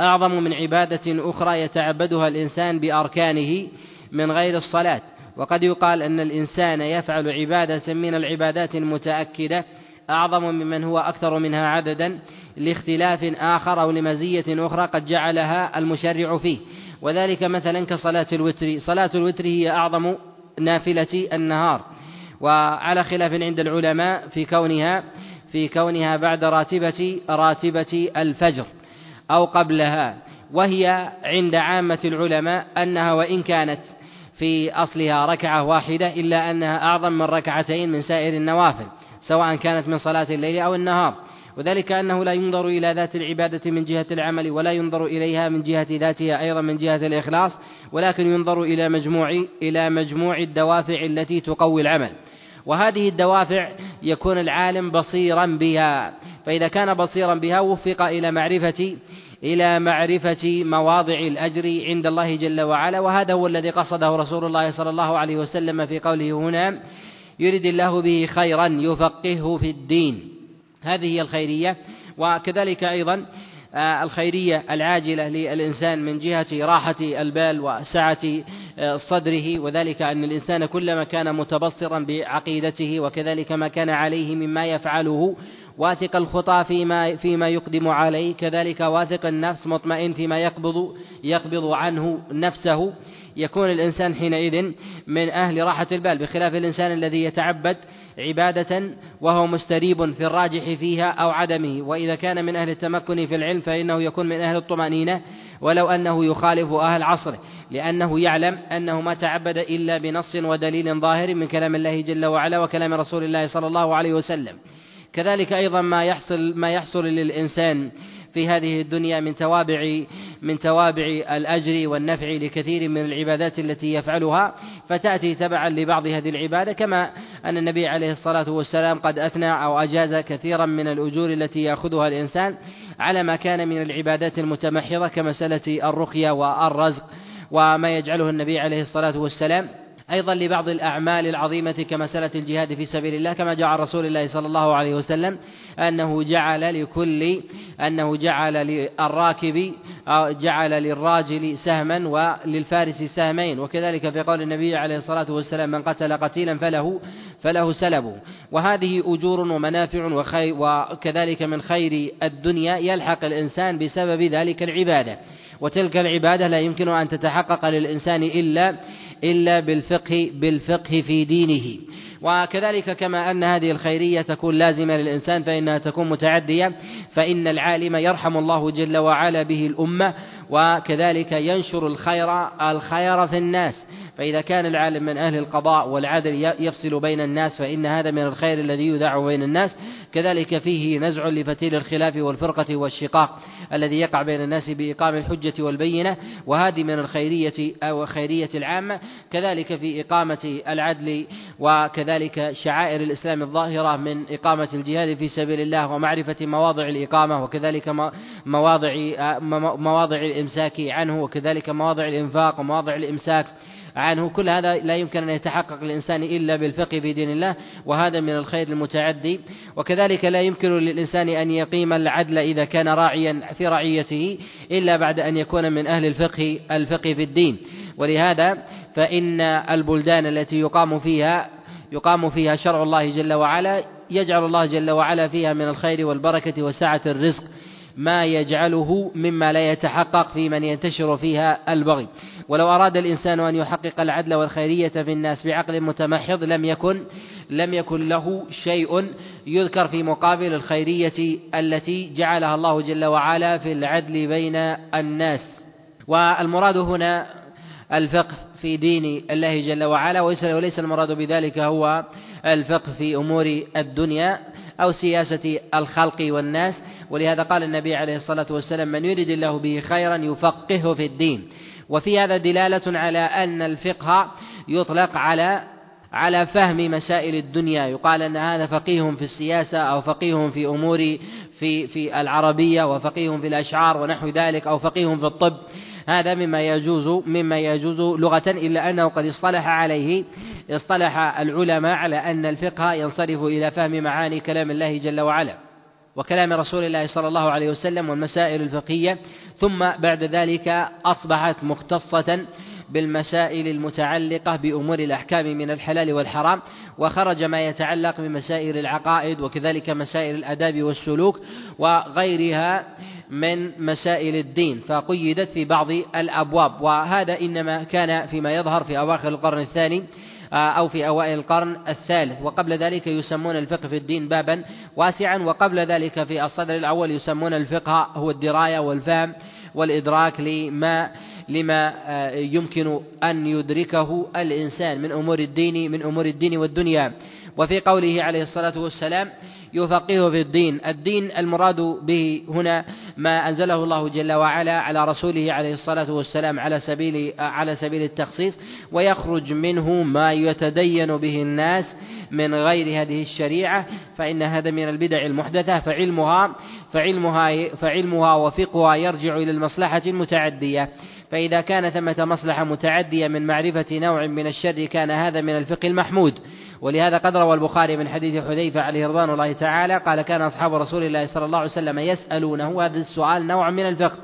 أعظم من عبادة أخرى يتعبدها الإنسان بأركانه من غير الصلاة. وقد يقال أن الإنسان يفعل عبادة من العبادات المتأكدة أعظم ممن هو أكثر منها عددا لاختلاف آخر أو لمزية أخرى قد جعلها المشرع فيه. وذلك مثلا كصلاة الوتر. صلاة الوتر هي أعظم نافلة النهار. وعلى خلاف عند العلماء في كونها في كونها بعد راتبة راتبة الفجر أو قبلها. وهي عند عامة العلماء أنها وإن كانت في أصلها ركعة واحدة إلا أنها أعظم من ركعتين من سائر النوافل سواء كانت من صلاة الليل أو النهار. وذلك أنه لا ينظر إلى ذات العبادة من جهة العمل ولا ينظر إليها من جهة ذاتها أيضا من جهة الإخلاص ولكن ينظر إلى مجموع إلى مجموع الدوافع التي تقوي العمل. وهذه الدوافع يكون العالم بصيرا بها. فإذا كان بصيرا بها وفق إلى معرفة إلى معرفة مواضع الأجر عند الله جل وعلا وهذا هو الذي قصده رسول الله صلى الله عليه وسلم في قوله هنا يريد الله به خيرا يفقهه في الدين. هذه هي الخيرية وكذلك أيضا آه، الخيرية العاجلة للإنسان من جهة راحة البال وسعة آه، صدره وذلك أن الإنسان كلما كان متبصرا بعقيدته وكذلك ما كان عليه مما يفعله واثق الخطى فيما فيما يقدم عليه كذلك واثق النفس مطمئن فيما يقبض يقبض عنه نفسه. يكون الإنسان حينئذ من أهل راحة البال بخلاف الإنسان الذي يتعبد عبادة وهو مستريب في الراجح فيها أو عدمه. وإذا كان من أهل التمكن في العلم فإنه يكون من أهل الطمأنينة. ولو أنه يخالف أهل عصره لأنه يعلم أنه ما تعبد إلا بنص ودليل ظاهر من كلام الله جل وعلا وكلام رسول الله صلى الله عليه وسلم. كذلك أيضا ما يحصل ما يحصل للإنسان في هذه الدنيا من توابع من توابع الأجر والنفع لكثير من العبادات التي يفعلها فتأتي تبعا لبعض هذه العبادة كما أن النبي عليه الصلاة والسلام قد أثنى أو أجاز كثيرا من الأجور التي يأخذها الإنسان على ما كان من العبادات المتمحضة كمسألة الرقية والرزق وما يجعله النبي عليه الصلاة والسلام. أيضا لبعض الأعمال العظيمة كمسألة الجهاد في سبيل الله كما عن رسول الله صلى الله عليه وسلم أنه جعل لكل أنه جعل للراكب جعل للراجل سهما وللفارس سهمين. وكذلك في قول النبي عليه الصلاة والسلام من قتل قتيلا فله فله سلب وهذه أجور ومنافع وخير وكذلك من خير الدنيا يلحق الإنسان بسبب ذلك العبادة. وتلك العبادة لا يمكن أن تتحقق للإنسان إلا إلا بالفقه بالفقه في دينه. وكذلك كما أن هذه الخيرية تكون لازمة للإنسان فإنها تكون متعدية فإن العالم يرحم الله جل وعلا به الأمة وكذلك ينشر الخير الخير في الناس. فإذا كان العالم من أهل القضاء والعدل يفصل بين الناس فإن هذا من الخير الذي يذاع بين الناس كذلك فيه نزع لفتيل الخلاف والفرقة والشقاق الذي يقع بين الناس بإقام الحجة والبينة وهذه من الخيرية أو خيرية العامة كذلك في إقامة العدل وكذلك شعائر الإسلام الظاهرة من إقامة الجهاد في سبيل الله ومعرفة مواضع الإقامة وكذلك مواضع مواضع الإمساك عنه وكذلك مواضع الإنفاق ومواضع الإمساك عنه. كل هذا لا يمكن أن يتحقق الإنسان إلا بالفقه في دين الله وهذا من الخير المتعدي. وكذلك لا يمكن للإنسان أن يقيم العدل إذا كان راعيا في رعيته إلا بعد أن يكون من أهل الفقه الفقه في الدين. ولهذا فإن البلدان التي يقام فيها يقام فيها شرع الله جل وعلا يجعل الله جل وعلا فيها من الخير والبركة وسعة الرزق ما يجعله مما لا يتحقق في من ينتشر فيها البغي. ولو أراد الإنسان أن يحقق العدل والخيرية في الناس بعقل متمحض لم يكن لم يكن له شيء يذكر في مقابل الخيرية التي جعلها الله جل وعلا في العدل بين الناس. والمراد هنا الفقه في دين الله جل وعلا وليس المراد بذلك هو الفقه في أمور الدنيا أو سياسة الخلق والناس. ولهذا قال النبي عليه الصلاة والسلام من يريد الله به خيرا يفقهه في الدين. وفي هذا دلالة على أن الفقه يطلق على على فهم مسائل الدنيا. يقال أن هذا فقيه في السياسة أو فقيه في أمور في في العربية وفقيه في الأشعار ونحو ذلك أو فقيه في الطب. هذا مما يجوز مما يجوز لغة إلا أنه قد اصطلح عليه اصطلح العلماء على أن الفقه ينصرف إلى فهم معاني كلام الله جل وعلا وكلام رسول الله صلى الله عليه وسلم والمسائل الفقهية ثم بعد ذلك أصبحت مختصة بالمسائل المتعلقة بأمور الأحكام من الحلال والحرام وخرج ما يتعلق بمسائل العقائد وكذلك مسائل الآداب والسلوك وغيرها من مسائل الدين فقيدت في بعض الأبواب وهذا إنما كان فيما يظهر في أواخر القرن الثاني أو في أوائل القرن الثالث. وقبل ذلك يسمون الفقه في الدين بابا واسعا وقبل ذلك في الصدر الأول يسمون الفقه هو الدراية والفهم والإدراك لما لما آه، يمكن أن يدركه الإنسان من أمور الدين من أمور الدين والدنيا. وفي قوله عليه الصلاة والسلام يفقهه في الدين. الدين المراد به هنا ما أنزله الله جل وعلا على رسوله عليه الصلاة والسلام على سبيل على سبيل التخصيص ويخرج منه ما يتدين به الناس من غير هذه الشريعة فإن هذا من البدع المحدثة فعلمها فعلمها فعلمها وفقها يرجع إلى المصلحة المتعدية. فإذا كان ثمة مصلحة متعدية من معرفة نوع من الشر كان هذا من الفقه المحمود. ولهذا قد روى البخاري من حديث حذيفة عليه رضوان الله تعالى قال كان أصحاب رسول الله صلى الله عليه وسلم يسألونه هذا السؤال نوع من الفقه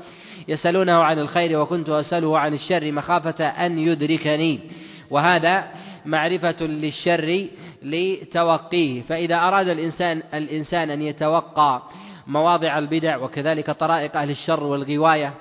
يسألونه عن الخير وكنت أسأله عن الشر مخافة أن يدركني وهذا معرفة للشر لتوقيه فإذا أراد الإنسان الإنسان أن يتوقع مواضع البدع وكذلك طرائق أهل الشر والغواية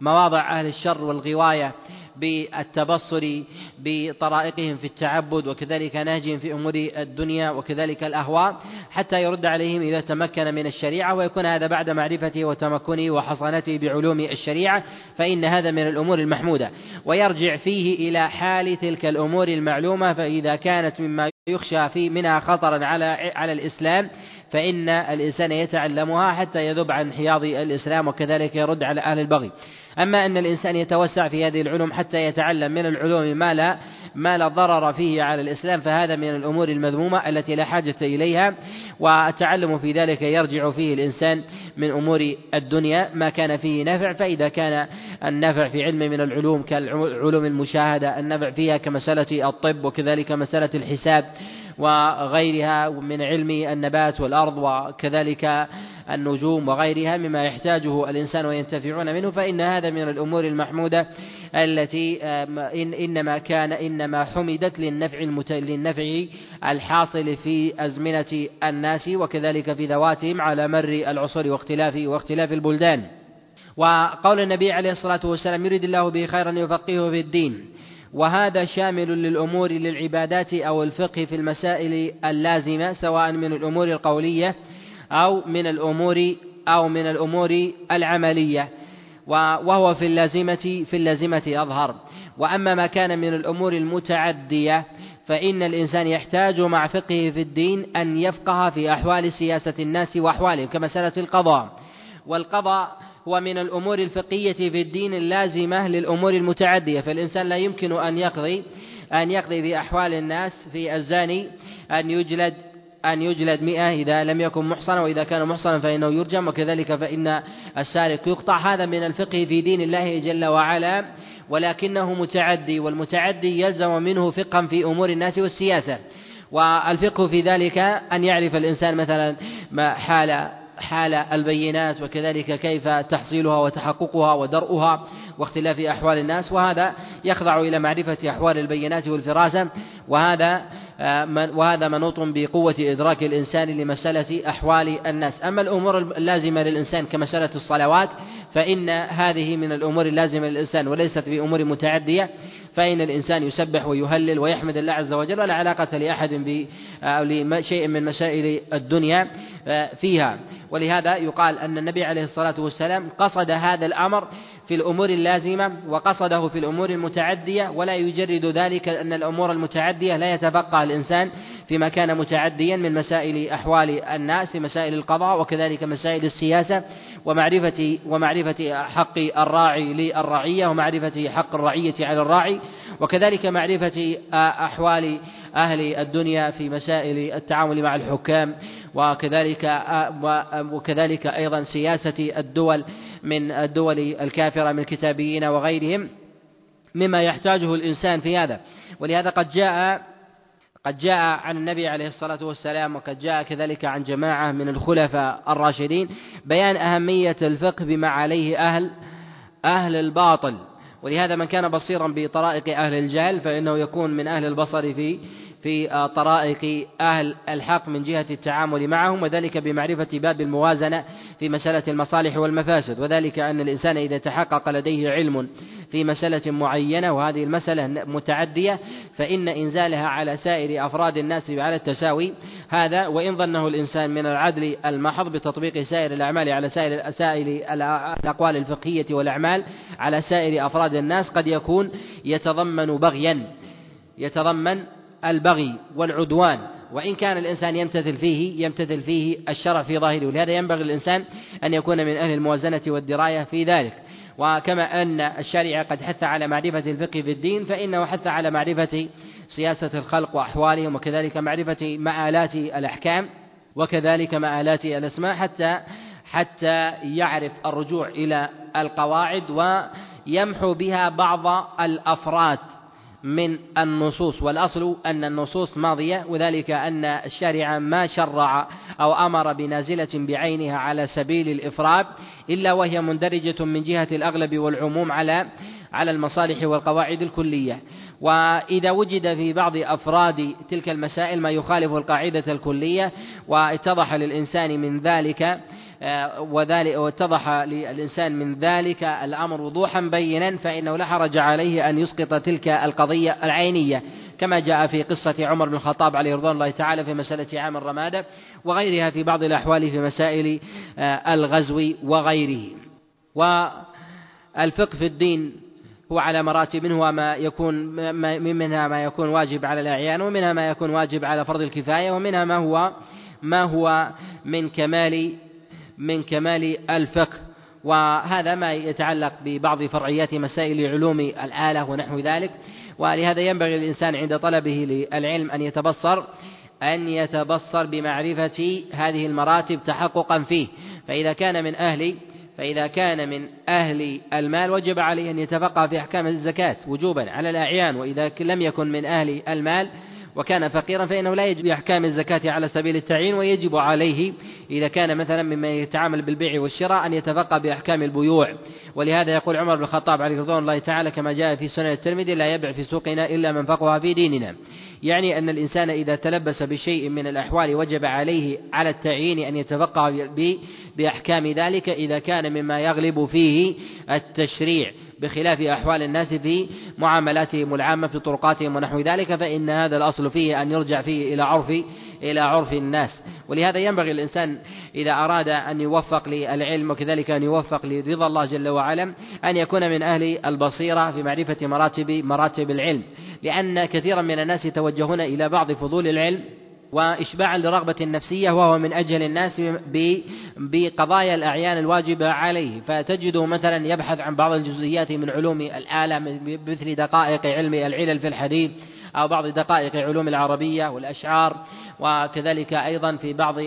مواضع أهل الشر والغواية بالتبصر بطرائقهم في التعبد وكذلك نهجهم في أمور الدنيا وكذلك الأهواء حتى يرد عليهم إذا تمكن من الشريعة ويكون هذا بعد معرفته وتمكنه وحصانته بعلوم الشريعة فإن هذا من الأمور المحمودة. ويرجع فيه إلى حال تلك الأمور المعلومة فإذا كانت مما يخشى في منها خطرا على على الإسلام فإن الإنسان يتعلمها حتى يذب عن حياض الإسلام وكذلك يرد على أهل البغي. أما أن الإنسان يتوسع في هذه العلوم حتى يتعلم من العلوم ما لا ما لا ضرر فيه على الإسلام فهذا من الأمور المذمومة التي لا حاجة إليها والتعلم في ذلك يرجع فيه الإنسان من أمور الدنيا ما كان فيه نفع فإذا كان النفع في علم من العلوم كالعلوم المشاهدة النفع فيها كمسألة الطب وكذلك مسألة الحساب وغيرها من علم النبات والأرض وكذلك النجوم وغيرها مما يحتاجه الإنسان وينتفعون منه فإن هذا من الأمور المحمودة التي إن إنما كان إنما حمدت للنفع. للنفع الحاصل في أزمنة الناس وكذلك في ذواتهم على مر العصور واختلاف واختلاف البلدان وقول النبي عليه الصلاة والسلام يريد الله به خيرا يفقهه في الدين وهذا شامل للأمور للعبادات أو الفقه في المسائل اللازمة سواء من الأمور القولية أو من الأمور أو من الأمور العملية. وهو في اللازمة في اللازمة أظهر. وأما ما كان من الأمور المتعدية فإن الإنسان يحتاج مع فقهه في الدين أن يفقه في أحوال سياسة الناس وأحوالهم كمسألة القضاء. والقضاء هو من الأمور الفقهية في الدين اللازمة للأمور المتعدية. فالإنسان لا يمكن أن يقضي أن يقضي في أحوال الناس في الزاني أن يجلد أن يجلد مئة إذا لم يكن محصنا وإذا كان محصنا فإنه يرجم وكذلك فإن السارق يقطع. هذا من الفقه في دين الله جل وعلا ولكنه متعدي والمتعدي يلزم منه فقها في أمور الناس والسياسة. والفقه في ذلك أن يعرف الإنسان مثلا ما حال حال البينات وكذلك كيف تحصيلها وتحققها ودرؤها واختلاف أحوال الناس. وهذا يخضع إلى معرفة أحوال البينات والفراسة. وهذا وهذا منوط بقوة إدراك الإنسان لمسألة أحوال الناس. أما الأمور اللازمة للإنسان كمسألة الصلوات فإن هذه من الأمور اللازمة للإنسان وليست بأمور متعدية فإن الإنسان يسبح ويهلل ويحمد الله عز وجل ولا علاقة لأحد بشيء من مسائل الدنيا آه، فيها. ولهذا يقال أن النبي عليه الصلاة والسلام قصد هذا الأمر في الأمور اللازمة وقصده في الأمور المتعدية ولا يجرد ذلك أن الأمور المتعدية لا يتفقه الإنسان فيما كان متعديا من مسائل أحوال الناس مسائل القضاء وكذلك مسائل السياسة ومعرفة ومعرفة حق الراعي للرعية ومعرفة حق الرعية على الراعي وكذلك معرفة أحوال أهل الدنيا في مسائل التعامل مع الحكام وكذلك وكذلك أيضا سياسة الدول. من الدول الكافرة من الكتابيين وغيرهم مما يحتاجه الإنسان في هذا. ولهذا قد جاء قد جاء عن النبي عليه الصلاة والسلام وقد جاء كذلك عن جماعة من الخلفاء الراشدين بيان أهمية الفقه بما عليه أهل أهل الباطل. ولهذا من كان بصيرا بطرائق أهل الجهل فإنه يكون من أهل البصر في في طرائق أهل الحق من جهة التعامل معهم وذلك بمعرفة باب الموازنة في مسألة المصالح والمفاسد وذلك أن الإنسان إذا تحقق لديه علم في مسألة معينة وهذه المسألة متعدية فإن إنزالها على سائر أفراد الناس على التساوي هذا وإن ظنه الإنسان من العدل المحض بتطبيق سائر الأعمال على سائر سائر الأقوال الفقهية والأعمال على سائر أفراد الناس قد يكون يتضمن بغيا يتضمن البغي والعدوان. وإن كان الإنسان يمتثل فيه يمتثل فيه الشرع في ظاهره. ولهذا ينبغي الإنسان أن يكون من أهل الموازنة والدراية في ذلك. وكما أن الشريعة قد حث على معرفة الفقه في الدين فإنه حث على معرفة سياسة الخلق وأحوالهم وكذلك معرفة مآلات الأحكام وكذلك مآلات الأسماء حتى حتى يعرف الرجوع إلى القواعد ويمحو بها بعض الأفراد. من النصوص والأصل أن النصوص ماضية وذلك أن الشارع ما شرع أو أمر بنازلة بعينها على سبيل الإفراد إلا وهي مندرجة من جهة الأغلب والعموم على على المصالح والقواعد الكلية. وإذا وجد في بعض أفراد تلك المسائل ما يخالف القاعدة الكلية واتضح للإنسان من ذلك وذلك واتضح للإنسان من ذلك الأمر وضوحا بينا فإنه لا حرج عليه أن يسقط تلك القضية العينية كما جاء في قصة عمر بن الخطاب عليه رضوان الله تعالى في مسألة عام الرمادة وغيرها في بعض الأحوال في مسائل آه، الغزو وغيره. والفقه في الدين هو على مراتب منه ما يكون منها ما يكون واجب على الأعيان ومنها ما يكون واجب على فرض الكفاية ومنها ما هو ما هو من كمال من كمال الفقه وهذا ما يتعلق ببعض فرعيات مسائل علوم الآلة ونحو ذلك. ولهذا ينبغي للإنسان عند طلبه للعلم أن يتبصر أن يتبصر بمعرفة هذه المراتب تحققا فيه. فإذا كان من أهل فإذا كان من أهل المال وجب عليه أن يتفقه في أحكام الزكاة وجوبا على الأعيان. وإذا لم يكن من أهل المال وكان فقيرا فإنه لا يجب أحكام الزكاة على سبيل التعيين ويجب عليه إذا كان مثلا ممن يتعامل بالبيع والشراء أن يتفقه بأحكام البيوع. ولهذا يقول عمر بن الخطاب عليه رضوان الله تعالى كما جاء في سنن الترمذي لا يبع في سوقنا إلا من فقه في ديننا. يعني أن الإنسان إذا تلبس بشيء من الأحوال وجب عليه على التعيين أن يتفقه بأحكام ذلك إذا كان مما يغلب فيه التشريع. بخلاف أحوال الناس في معاملاتهم العامة في طرقاتهم ونحو ذلك فإن هذا الأصل فيه أن يرجع فيه إلى عرف إلى عرف الناس. ولهذا ينبغي الإنسان إذا أراد أن يوفق للعلم وكذلك أن يوفق لرضا الله جل وعلا أن يكون من أهل البصيرة في معرفة مراتب مراتب العلم. لأن كثيرا من الناس يتوجهون إلى بعض فضول العلم وإشباعا لرغبة النفسية وهو من أجل الناس بقضايا الأعيان الواجبة عليه. فتجده مثلا يبحث عن بعض الجزئيات من علوم الآلة مثل دقائق علم العلل في الحديث أو بعض دقائق علوم العربية والأشعار. وكذلك أيضا في بعض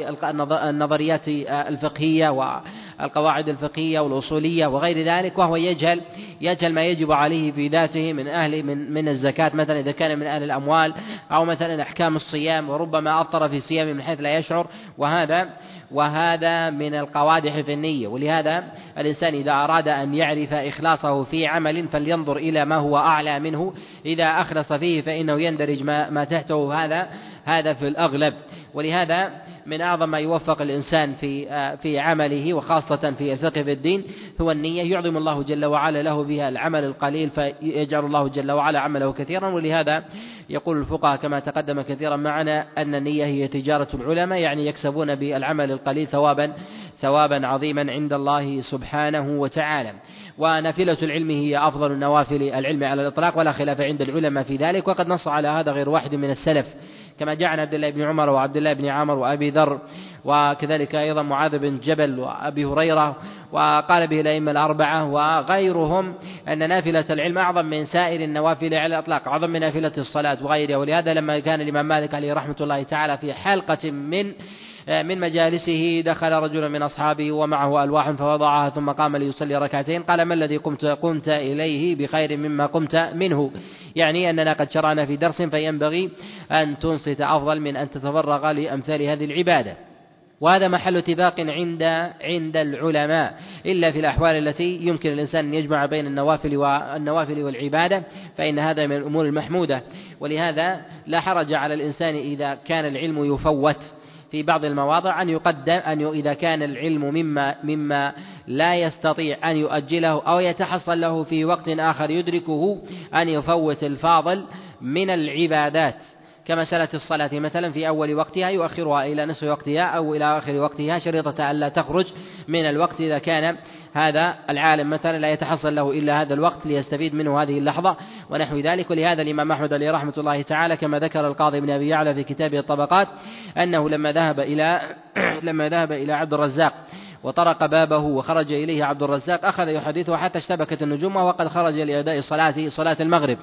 النظريات الفقهية والقواعد الفقهية والأصولية وغير ذلك وهو يجهل يجهل ما يجب عليه في ذاته من أهل من من الزكاة مثلا إذا كان من أهل الأموال أو مثلا أحكام الصيام وربما أفطر في صيام من حيث لا يشعر وهذا وهذا من القوادح في النية. ولهذا الإنسان إذا أراد أن يعرف إخلاصه في عمل فلينظر إلى ما هو أعلى منه. إذا أخلص فيه فإنه يندرج ما, ما تحته. هذا هذا في الأغلب. ولهذا من أعظم ما يوفق الإنسان في في عمله وخاصة في الفقه في الدين هو النية يعظم الله جل وعلا له بها العمل القليل فيجعل الله جل وعلا عمله كثيرا. ولهذا يقول الفقهاء كما تقدم كثيرا معنا أن النية هي تجارة العلماء يعني يكسبون بالعمل القليل ثوابا ثوابا عظيما عند الله سبحانه وتعالى. ونافلة العلم هي أفضل النوافل العلم على الإطلاق ولا خلاف عند العلماء في ذلك. وقد نص على هذا غير واحد من السلف. كما جاء عن عبد الله بن عمر وعبد الله بن عمر وأبي ذر وكذلك أيضا معاذ بن جبل وأبي هريرة وقال به الأئمة الأربعة وغيرهم أن نافلة العلم أعظم من سائر النوافل على الإطلاق أعظم من نافلة الصلاة وغيرها ولهذا لما كان الإمام مالك عليه رحمة الله تعالى في حلقة من من مجالسه دخل رجل من أصحابه ومعه ألواح فوضعها ثم قام ليصلي ركعتين. قال ما الذي قمت قمت إليه بخير مما قمت منه. يعني أننا قد شرعنا في درس فينبغي أن تنصت أفضل من أن تتفرغ لأمثال هذه العبادة. وهذا محل اتفاق عند عند العلماء. إلا في الأحوال التي يمكن الإنسان أن يجمع بين النوافل والنوافل والعبادة فإن هذا من الأمور المحمودة. ولهذا لا حرج على الإنسان إذا كان العلم يفوت. في بعض المواضع أن يقدم أن إذا كان العلم مما مما لا يستطيع أن يؤجله أو يتحصل له في وقت آخر يدركه أن يفوت الفاضل من العبادات. كمسألة الصلاة مثلا في أول وقتها يؤخرها إلى نصف وقتها أو إلى آخر وقتها شريطة ألا تخرج من الوقت إذا كان هذا العالم مثلا لا يتحصل له إلا هذا الوقت ليستفيد منه هذه اللحظة ونحو ذلك. ولهذا الإمام أحمد عليه رحمة الله تعالى كما ذكر القاضي بن أبي يعلى في كتابه الطبقات أنه لما ذهب إلى (clears throat) لما ذهب إلى عبد الرزاق وطرق بابه وخرج إليه عبد الرزاق أخذ يحدثه حتى اشتبكت النجوم وقد خرج لأداء صلاة صلاة المغرب.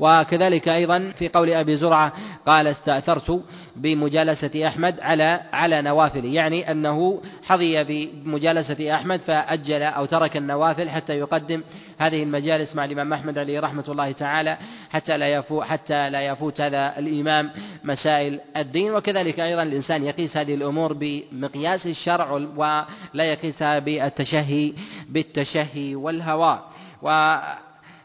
وكذلك أيضا في قول أبي زرعة قال استأثرت بمجالسة أحمد على على نوافل يعني أنه حظي بمجالسة أحمد فأجل أو ترك النوافل حتى يقدم هذه المجالس مع الإمام أحمد عليه رحمة الله تعالى حتى لا يفوت حتى لا يفوت هذا الإمام مسائل الدين. وكذلك أيضا الإنسان يقيس هذه الأمور بمقياس الشرع ولا يقيسها بالتشهي بالتشهي والهوى. و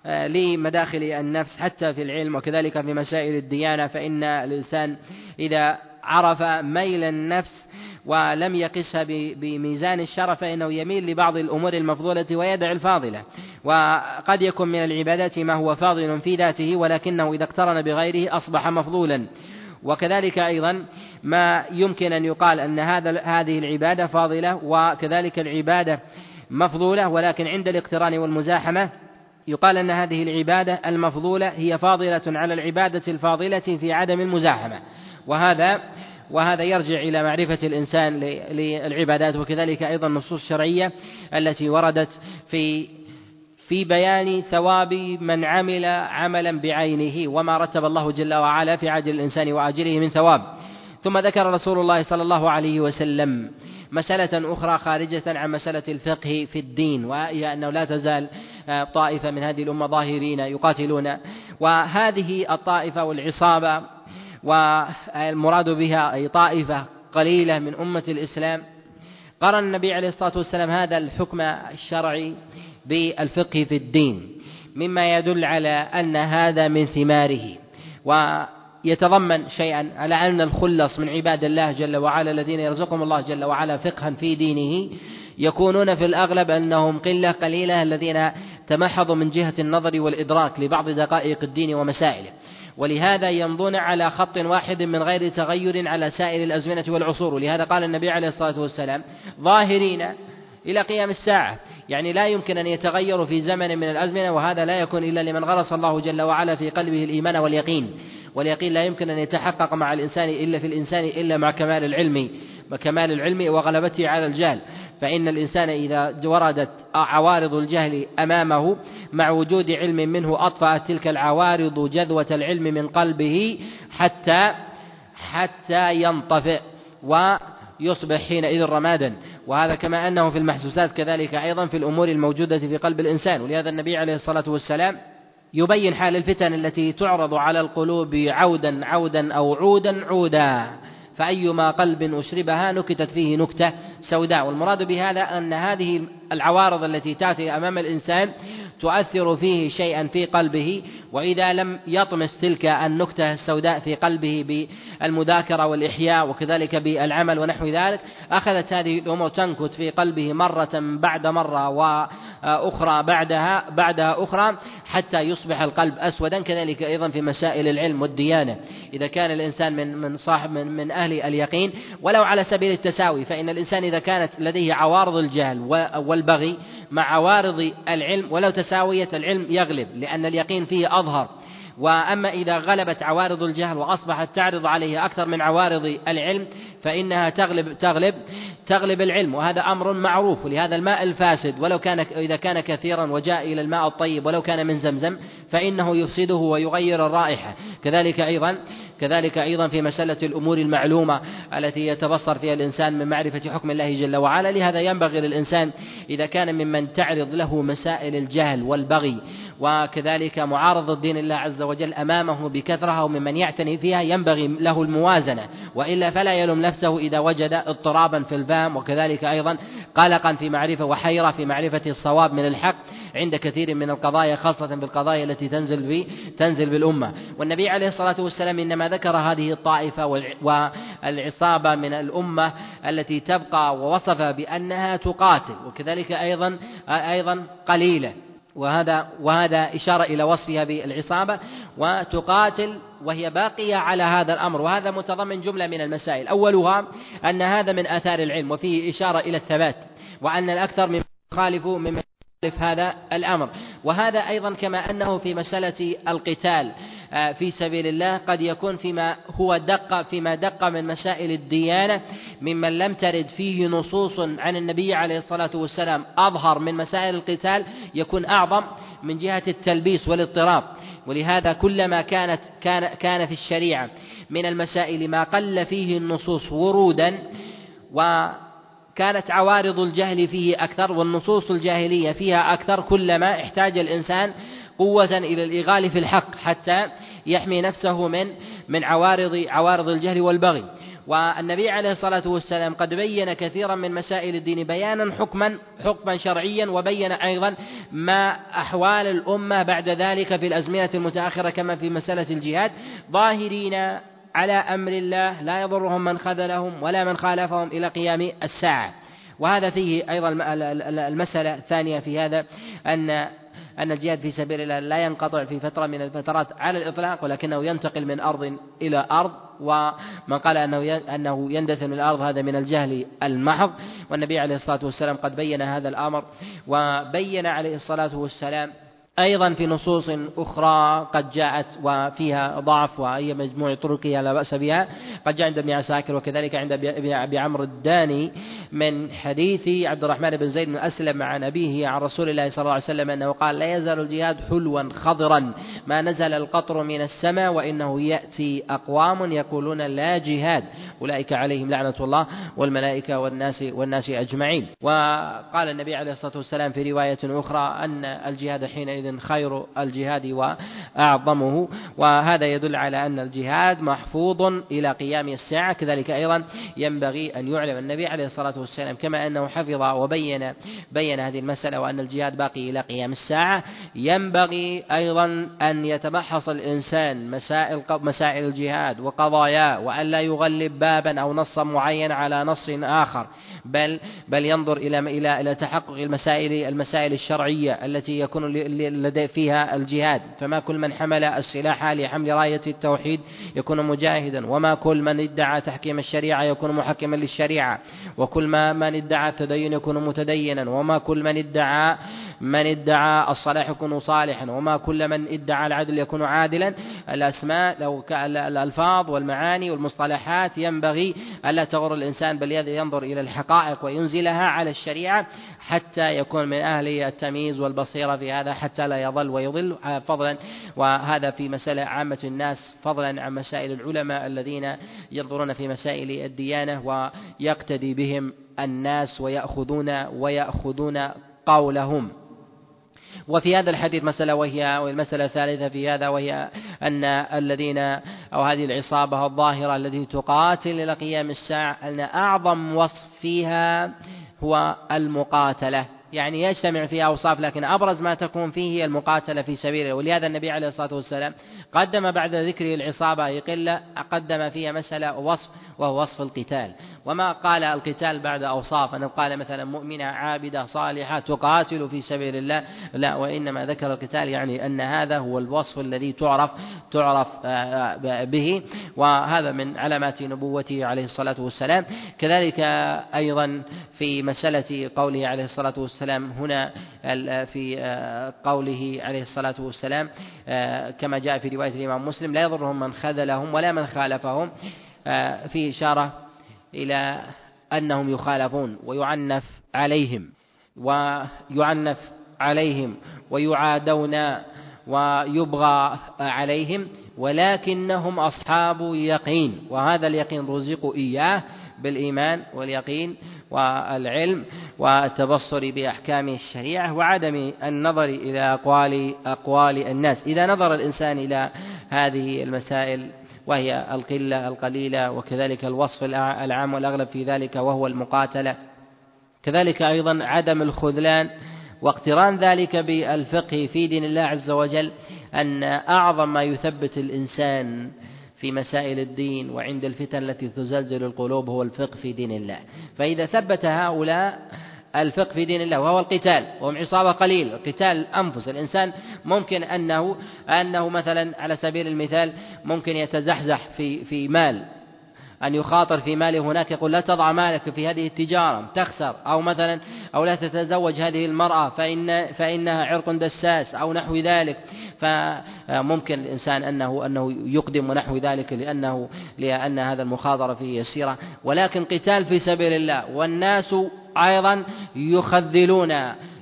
لمداخل النفس حتى في العلم وكذلك في مسائل الديانة فإن الإنسان إذا عرف ميل النفس ولم يقسها بميزان الشرف فإنه يميل لبعض الأمور المفضولة ويدع الفاضلة. وقد يكون من العبادات ما هو فاضل في ذاته ولكنه إذا اقترن بغيره أصبح مفضولا. وكذلك أيضا ما يمكن أن يقال أن هذا هذه العبادة فاضلة وكذلك العبادة مفضولة ولكن عند الاقتران والمزاحمة يقال أن هذه العبادة المفضولة هي فاضلة على العبادة الفاضلة في عدم المزاحمة. وهذا وهذا يرجع إلى معرفة الإنسان للعبادات وكذلك أيضا النصوص الشرعية التي وردت في في بيان ثواب من عمل عملا بعينه وما رتب الله جل وعلا في عاجل الإنسان وآجله من ثواب. ثم ذكر رسول الله صلى الله عليه وسلم مسألة أخرى خارجة عن مسألة الفقه في الدين وهي أنه لا تزال طائفة من هذه الأمة ظاهرين يقاتلون. وهذه الطائفة والعصابة والمراد بها أي طائفة قليلة من أمة الإسلام قرن النبي عليه الصلاة والسلام هذا الحكم الشرعي بالفقه في الدين مما يدل على أن هذا من ثماره. ويتضمن شيئا على أن الخلص من عباد الله جل وعلا الذين يرزقهم الله جل وعلا فقها في دينه يكونون في الأغلب أنهم قلة قليلة الذين تمحضوا من جهة النظر والإدراك لبعض دقائق الدين ومسائله. ولهذا يمضون على خط واحد من غير تغير على سائر الأزمنة والعصور. ولهذا قال النبي عليه الصلاة والسلام ظاهرين إلى قيام الساعة يعني لا يمكن أن يتغيروا في زمن من الأزمنة وهذا لا يكون إلا لمن غرس الله جل وعلا في قلبه الإيمان واليقين. واليقين لا يمكن أن يتحقق مع الإنسان إلا في الإنسان إلا مع كمال العلم وكمال العلم وغلبته على الجهل. فإن الإنسان إذا وردت عوارض الجهل أمامه مع وجود علم منه أطفأت تلك العوارض جذوة العلم من قلبه حتى حتى ينطفئ ويصبح حينئذ رمادا. وهذا كما أنه في المحسوسات كذلك أيضا في الأمور الموجودة في قلب الإنسان. ولهذا النبي عليه الصلاة والسلام يبين حال الفتن التي تعرض على القلوب عودا عودا أو عودا عودا. فأيما قلب أشربها نكتت فيه نكتة سوداء. والمراد بهذا أن هذه العوارض التي تأتي أمام الإنسان تؤثر فيه شيئا في قلبه وإذا لم يطمس تلك النكتة السوداء في قلبه بالمذاكرة والإحياء وكذلك بالعمل ونحو ذلك أخذت هذه الأمور تنكت في قلبه مرة بعد مرة وأخرى بعدها بعدها أخرى. حتى يصبح القلب أسودا كذلك أيضا في مسائل العلم والديانة. إذا كان الإنسان من من صاحب من, من أهل اليقين ولو على سبيل التساوي فإن الإنسان إذا كانت لديه عوارض الجهل والبغي مع عوارض العلم ولو تساوية العلم يغلب لأن اليقين فيه أظهر. وأما إذا غلبت عوارض الجهل وأصبحت تعرض عليه أكثر من عوارض العلم فإنها تغلب تغلب. تغلب العلم وهذا أمر معروف ولهذا الماء الفاسد. ولو كان إذا كان كثيرا وجاء إلى الماء الطيب ولو كان من زمزم فإنه يفسده ويغير الرائحة. كذلك أيضا كذلك أيضا في مسألة الأمور المعلومة التي يتبصر فيها الإنسان من معرفة حكم الله جل وعلا. لهذا ينبغي للإنسان إذا كان ممن تعرض له مسائل الجهل والبغي وكذلك معارضة دين الله عز وجل أمامه بكثرة وممن يعتني فيها ينبغي له الموازنة وإلا فلا يلوم نفسه إذا وجد اضطرابا في الفهم وكذلك أيضا قلقا في معرفة وحيرة في معرفة الصواب من الحق عند كثير من القضايا خاصة بالقضايا التي تنزل في تنزل بالأمة. والنبي عليه الصلاة والسلام إنما ذكر هذه الطائفة والعصابة من الأمة التي تبقى ووصف بأنها تقاتل وكذلك أيضا أيضا قليلة. وهذا وهذا إشارة إلى وصفها بالعصابة وتقاتل وهي باقية على هذا الأمر وهذا متضمن جملة من المسائل. أولها أن هذا من آثار العلم وفيه إشارة إلى الثبات وأن الأكثر من يخالف من هذا الأمر. وهذا أيضا كما أنه في مسألة القتال. في سبيل الله قد يكون فيما هو دق فيما دق من مسائل الديانة ممن لم ترد فيه نصوص عن النبي عليه الصلاة والسلام أظهر من مسائل القتال يكون أعظم من جهة التلبيس والاضطراب. ولهذا كلما كانت كان كان في الشريعة من المسائل ما قل فيه النصوص ورودا و كانت عوارض الجهل فيه أكثر والنصوص الجاهلية فيها أكثر كلما احتاج الإنسان قوة إلى الإغال في الحق حتى يحمي نفسه من من عوارض عوارض الجهل والبغي. والنبي عليه الصلاة والسلام قد بين كثيرا من مسائل الدين بيانا حكما حكما شرعيا وبين أيضا ما أحوال الأمة بعد ذلك في الأزمنة المتأخرة كما في مسألة الجهاد. ظاهرين على أمر الله لا يضرهم من خذلهم ولا من خالفهم إلى قيام الساعة. وهذا فيه أيضا المسألة الثانية في هذا أن أن الجهاد في سبيل الله لا ينقطع في فترة من الفترات على الإطلاق ولكنه ينتقل من أرض إلى أرض ومن قال أنه أنه يندثر الأرض هذا من الجهل المحض. والنبي عليه الصلاة والسلام قد بين هذا الأمر وبين عليه الصلاة والسلام أيضا في نصوص أخرى قد جاءت وفيها ضعف وهي مجموع طرقها لا بأس بها. قد جاء عند ابن عساكر وكذلك عند أبي عمرو الداني من حديث عبد الرحمن بن زيد بن أسلم عن أبيه عن رسول الله صلى الله عليه وسلم أنه قال لا يزال الجهاد حلوا خضرا. ما نزل القطر من السماء وإنه يأتي أقوام يقولون لا جهاد. أولئك عليهم لعنة الله والملائكة والناس والناس أجمعين. وقال النبي عليه الصلاة والسلام في رواية أخرى أن الجهاد حينئذ حينئذ خير الجهاد وأعظمه وهذا يدل على أن الجهاد محفوظ إلى قيام الساعة. كذلك أيضا ينبغي أن يعلم النبي عليه الصلاة والسلام كما أنه حفظ وبين بين هذه المسألة وأن الجهاد باقي إلى قيام الساعة. ينبغي أيضا أن يتبحص الإنسان مسائل مسائل الجهاد وقضاياه وأن لا يغلب بابا أو نصا معين على نص آخر بل بل ينظر إلى إلى إلى تحقق المسائل المسائل الشرعية التي يكون لدي فيها الجهاد. فما كل من حمل السلاح لحمل راية التوحيد يكون مجاهدا وما كل من ادعى تحكيم الشريعة يكون محكما للشريعة وكل ما من ادعى التدين يكون متدينا وما كل من ادعى من ادعى الصلاح يكون صالحا وما كل من ادعى العدل يكون عادلا. الأسماء لو الألفاظ والمعاني والمصطلحات ينبغي ألا تغر الإنسان بل ينظر إلى الحقائق وينزلها على الشريعة حتى يكون من أهل التمييز والبصيرة في هذا حتى لا يضل ويضل. فضلا. وهذا في مسألة عامة الناس فضلا عن مسائل العلماء الذين ينظرون في مسائل الديانة ويقتدي بهم الناس ويأخذون ويأخذون قولهم. وفي هذا الحديث مسألة وهي والمسألة الثالثة في هذا وهي أن الذين أو هذه العصابة الظاهرة التي تقاتل إلى قيام الساعة أن أعظم وصف فيها هو المقاتلة. يعني يجتمع فيها أوصاف لكن أبرز ما تكون فيه هي المقاتلة في سبيله ولهذا النبي عليه الصلاة والسلام قدم بعد ذكر العصابة يقل قدم فيها مسألة وصف وهو وصف القتال. وما قال القتال بعد أوصاف؟ أنه قال مثلا مؤمنة عابدة صالحة تقاتل في سبيل الله. لا وإنما ذكر القتال يعني أن هذا هو الوصف الذي تعرف تعرف آه، آه، به. وهذا من علامات نبوته عليه الصلاة والسلام. كذلك أيضا في مسألة قوله عليه الصلاة والسلام هنا في آه، قوله عليه الصلاة والسلام كما جاء في رواية الإمام مسلم لا يضرهم من خذلهم ولا من خالفهم فيه إشارة إلى أنهم يخالفون ويعنف عليهم ويعنف عليهم ويعادون ويبغى عليهم ولكنهم أصحاب يقين وهذا اليقين رزقوا إياه بالإيمان واليقين والعلم والتبصر بأحكام الشريعة وعدم النظر إلى أقوال أقوال الناس. إذا نظر الإنسان إلى هذه المسائل وهي القلة القليلة وكذلك الوصف العام والأغلب في ذلك وهو المقاتلة. كذلك أيضا عدم الخذلان واقتران ذلك بالفقه في دين الله عز وجل أن أعظم ما يثبت الإنسان في مسائل الدين وعند الفتن التي تزلزل القلوب هو الفقه في دين الله. فإذا ثبت هؤلاء الفقه في دين الله وهو القتال وهم عصابة قليل قتال الأنفس الإنسان ممكن أنه أنه مثلا على سبيل المثال ممكن يتزحزح في في مال. أن يخاطر في ماله هناك يقول لا تضع مالك في هذه التجارة تخسر. أو مثلا أو لا تتزوج هذه المرأة فإن فإنها عرق دساس أو نحو ذلك. فممكن الإنسان أنه أنه يقدم نحو ذلك لأنه لأن هذا المخاطرة فيه يسيرة. ولكن قتال في سبيل الله. والناس أيضا يخذلون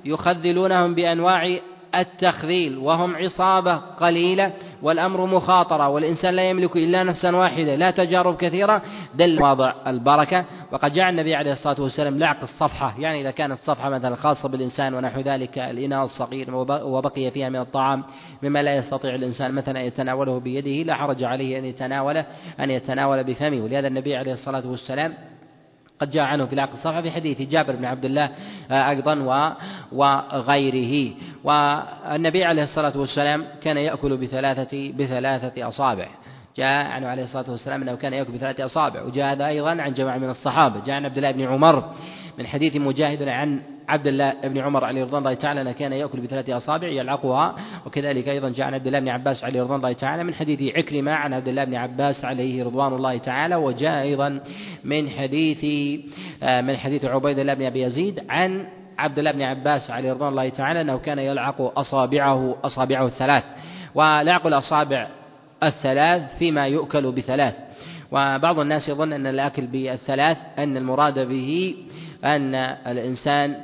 يخذلونهم بأنواع التخذيل. وهم عصابة قليلة والأمر مخاطرة. والإنسان لا يملك إلا نفسا واحدة. لا تجارب كثيرة. دل واضع البركة. وقد جاء النبي عليه الصلاة والسلام لعق الصفحة يعني إذا كانت الصفحة مثلا خاصة بالإنسان ونحو ذلك الإناء الصغير وبقي فيها من الطعام مما لا يستطيع الإنسان مثلا أن يتناوله بيده لا حرج عليه أن يتناوله أن يتناول بفمه. ولهذا النبي عليه الصلاة والسلام قد جاء عنه في العقل الصفحة في حديث جابر بن عبد الله أيضا وغيره. والنبي عليه الصلاة والسلام كان يأكل بثلاثة بثلاثة أصابع. جاء عنه عليه الصلاة والسلام أنه كان يأكل بثلاث أصابع وجاء هذا أيضا عن جماعة من الصحابة جاء عن عبد الله بن عمر من حديث مجاهد عن عبد الله بن عمر عليه رضوان الله تعالى أنه كان يأكل بثلاث أصابع يلعقها وكذلك أيضا جاء عن عبد الله بن عباس عليه رضوان الله تعالى من حديث عكرمة عن عبد الله بن عباس عليه رضوان الله تعالى وجاء أيضا من حديث آه، من حديث عبيد الله بن أبي يزيد عن عبد الله بن عباس عليه رضوان الله تعالى أنه كان يلعق أصابعه أصابعه الثلاث ولعق الأصابع الثلاث فيما يؤكل بثلاث. وبعض الناس يظن أن الأكل بالثلاث أن المراد به أن الإنسان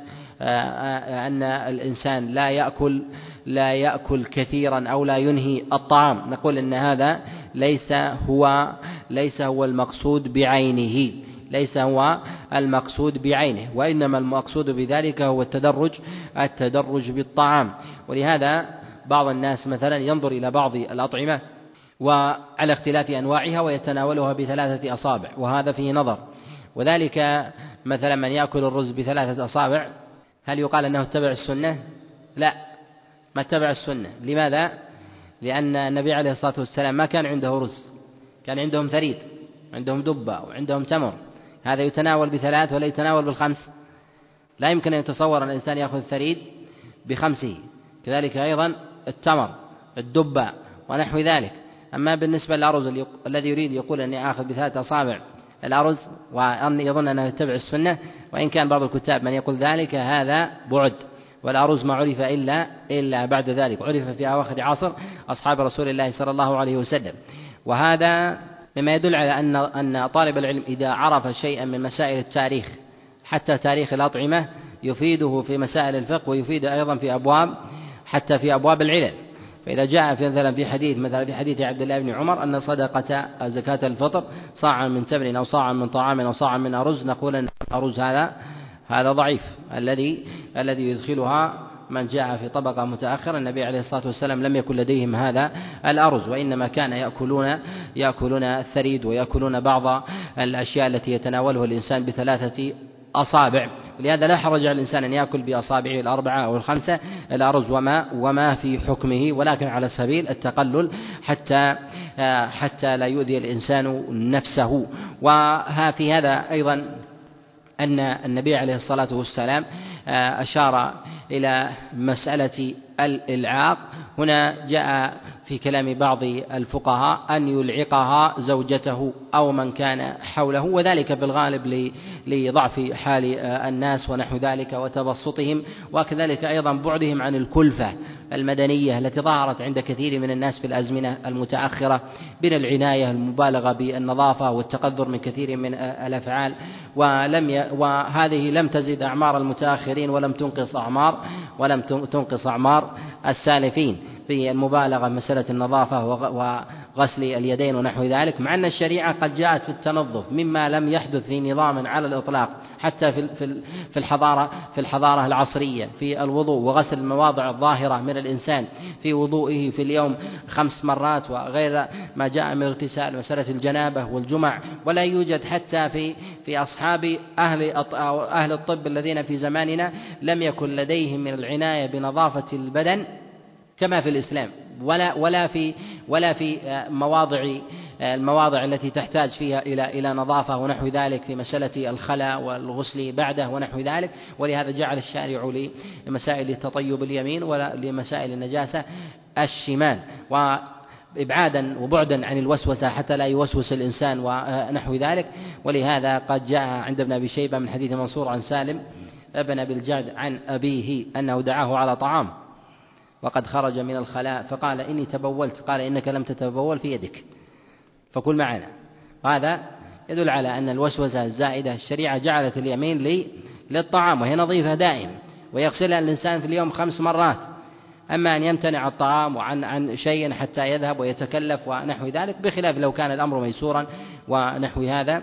آه، أن الإنسان لا يأكل لا يأكل كثيرا أو لا ينهي الطعام. نقول أن هذا ليس هو ليس هو المقصود بعينه ليس هو المقصود بعينه وإنما المقصود بذلك هو التدرج التدرج بالطعام. ولهذا بعض الناس مثلا ينظر إلى بعض الأطعمة وعلى اختلاف أنواعها ويتناولها بثلاثة أصابع وهذا فيه نظر. وذلك مثلا من يأكل الرز بثلاثة أصابع هل يقال أنه اتبع السنة؟ لا ما اتبع السنة. لماذا؟ لأن النبي عليه الصلاة والسلام ما كان عنده رز كان عندهم ثريد عندهم دبة وعندهم تمر. هذا يتناول بثلاث ولا يتناول بالخمس؟ لا يمكن أن يتصور الإنسان يأخذ الثريد بخمسه. كذلك أيضا التمر الدبة ونحو ذلك. أما بالنسبة للأرز الذي يريد يقول أني آخذ بثلاث أصابع الأرز وأن يظن أنه يتبع السنة وإن كان بعض الكتاب من يقول ذلك هذا بعد والأرز ما عرف إلا إلا بعد ذلك عرف في أواخر عصر أصحاب رسول الله صلى الله عليه وسلم. وهذا مما يدل على أن أن طالب العلم إذا عرف شيئا من مسائل التاريخ حتى تاريخ الأطعمة يفيده في مسائل الفقه ويفيد أيضا في أبواب حتى في أبواب العلل. فإذا جاء في مثلا في حديث مثلا في حديث عبد الله بن عمر أن صدقة زكاة الفطر صاعا من تمر أو صاعا من طعام أو صاعا من أرز نقول أن الأرز هذا هذا ضعيف. الذي الذي يدخلها من جاء في طبقة متأخرة النبي عليه الصلاة والسلام لم يكن لديهم هذا الأرز وإنما كان يأكلون يأكلون الثريد ويأكلون بعض الأشياء التي يتناولها الإنسان بثلاثة أصابع. ولهذا لا حرج على الإنسان أن يأكل بأصابعه الأربعة أو الخمسة الأرز وما وما في حكمه ولكن على سبيل التقلل حتى حتى لا يؤذي الإنسان نفسه. وفي هذا أيضا أن النبي عليه الصلاة والسلام أشار إلى مسألة الإلعاق. هنا جاء في كلام بعض الفقهاء أن يلعقها زوجته أو من كان حوله وذلك بالغالب لضعف حال الناس ونحو ذلك وتبسطهم وكذلك أيضا بعدهم عن الكلفة المدنية التي ظهرت عند كثير من الناس في الأزمنة المتأخرة من العناية المبالغة بالنظافة والتقدر من كثير من الأفعال. ولم ي... وهذه لم تزد أعمار المتأخرين ولم تنقص أعمار ولم تنقص أعمار السالفين. في المبالغة مسألة النظافة وغسل اليدين ونحو ذلك مع أن الشريعة قد جاءت في التنظف مما لم يحدث في نظام على الإطلاق حتى في في الحضارة في الحضارة العصرية في الوضوء وغسل المواضع الظاهرة من الإنسان في وضوئه في اليوم خمس مرات وغير ما جاء من اغتسال مسألة الجنابة والجمع ولا يوجد حتى في في أصحاب أهل أهل الطب الذين في زماننا لم يكن لديهم من العناية بنظافة البدن كما في الإسلام ولا ولا في ولا في آه، مواضع آه، المواضع التي تحتاج فيها إلى إلى نظافة ونحو ذلك في مسألة الخلاء والغسل بعده ونحو ذلك. ولهذا جعل الشارع لمسائل التطيب اليمين ولمسائل النجاسة الشمال. وإبعادا وبعدا عن الوسوسة حتى لا يوسوس الإنسان ونحو ذلك. ولهذا قد جاء عند ابن أبي شيبة من حديث منصور عن سالم ابن أبي الجعد عن أبيه أنه دعاه على طعام. وقد خرج من الخلاء فقال إني تبولت قال إنك لم تتبول في يدك. فكل معنا. وهذا يدل على أن الوسوسة الزائدة الشريعة جعلت اليمين لي للطعام وهي نظيفة دائم ويغسلها الإنسان في اليوم خمس مرات. أما أن يمتنع الطعام وعن عن شيء حتى يذهب ويتكلف ونحو ذلك بخلاف لو كان الأمر ميسورا ونحو هذا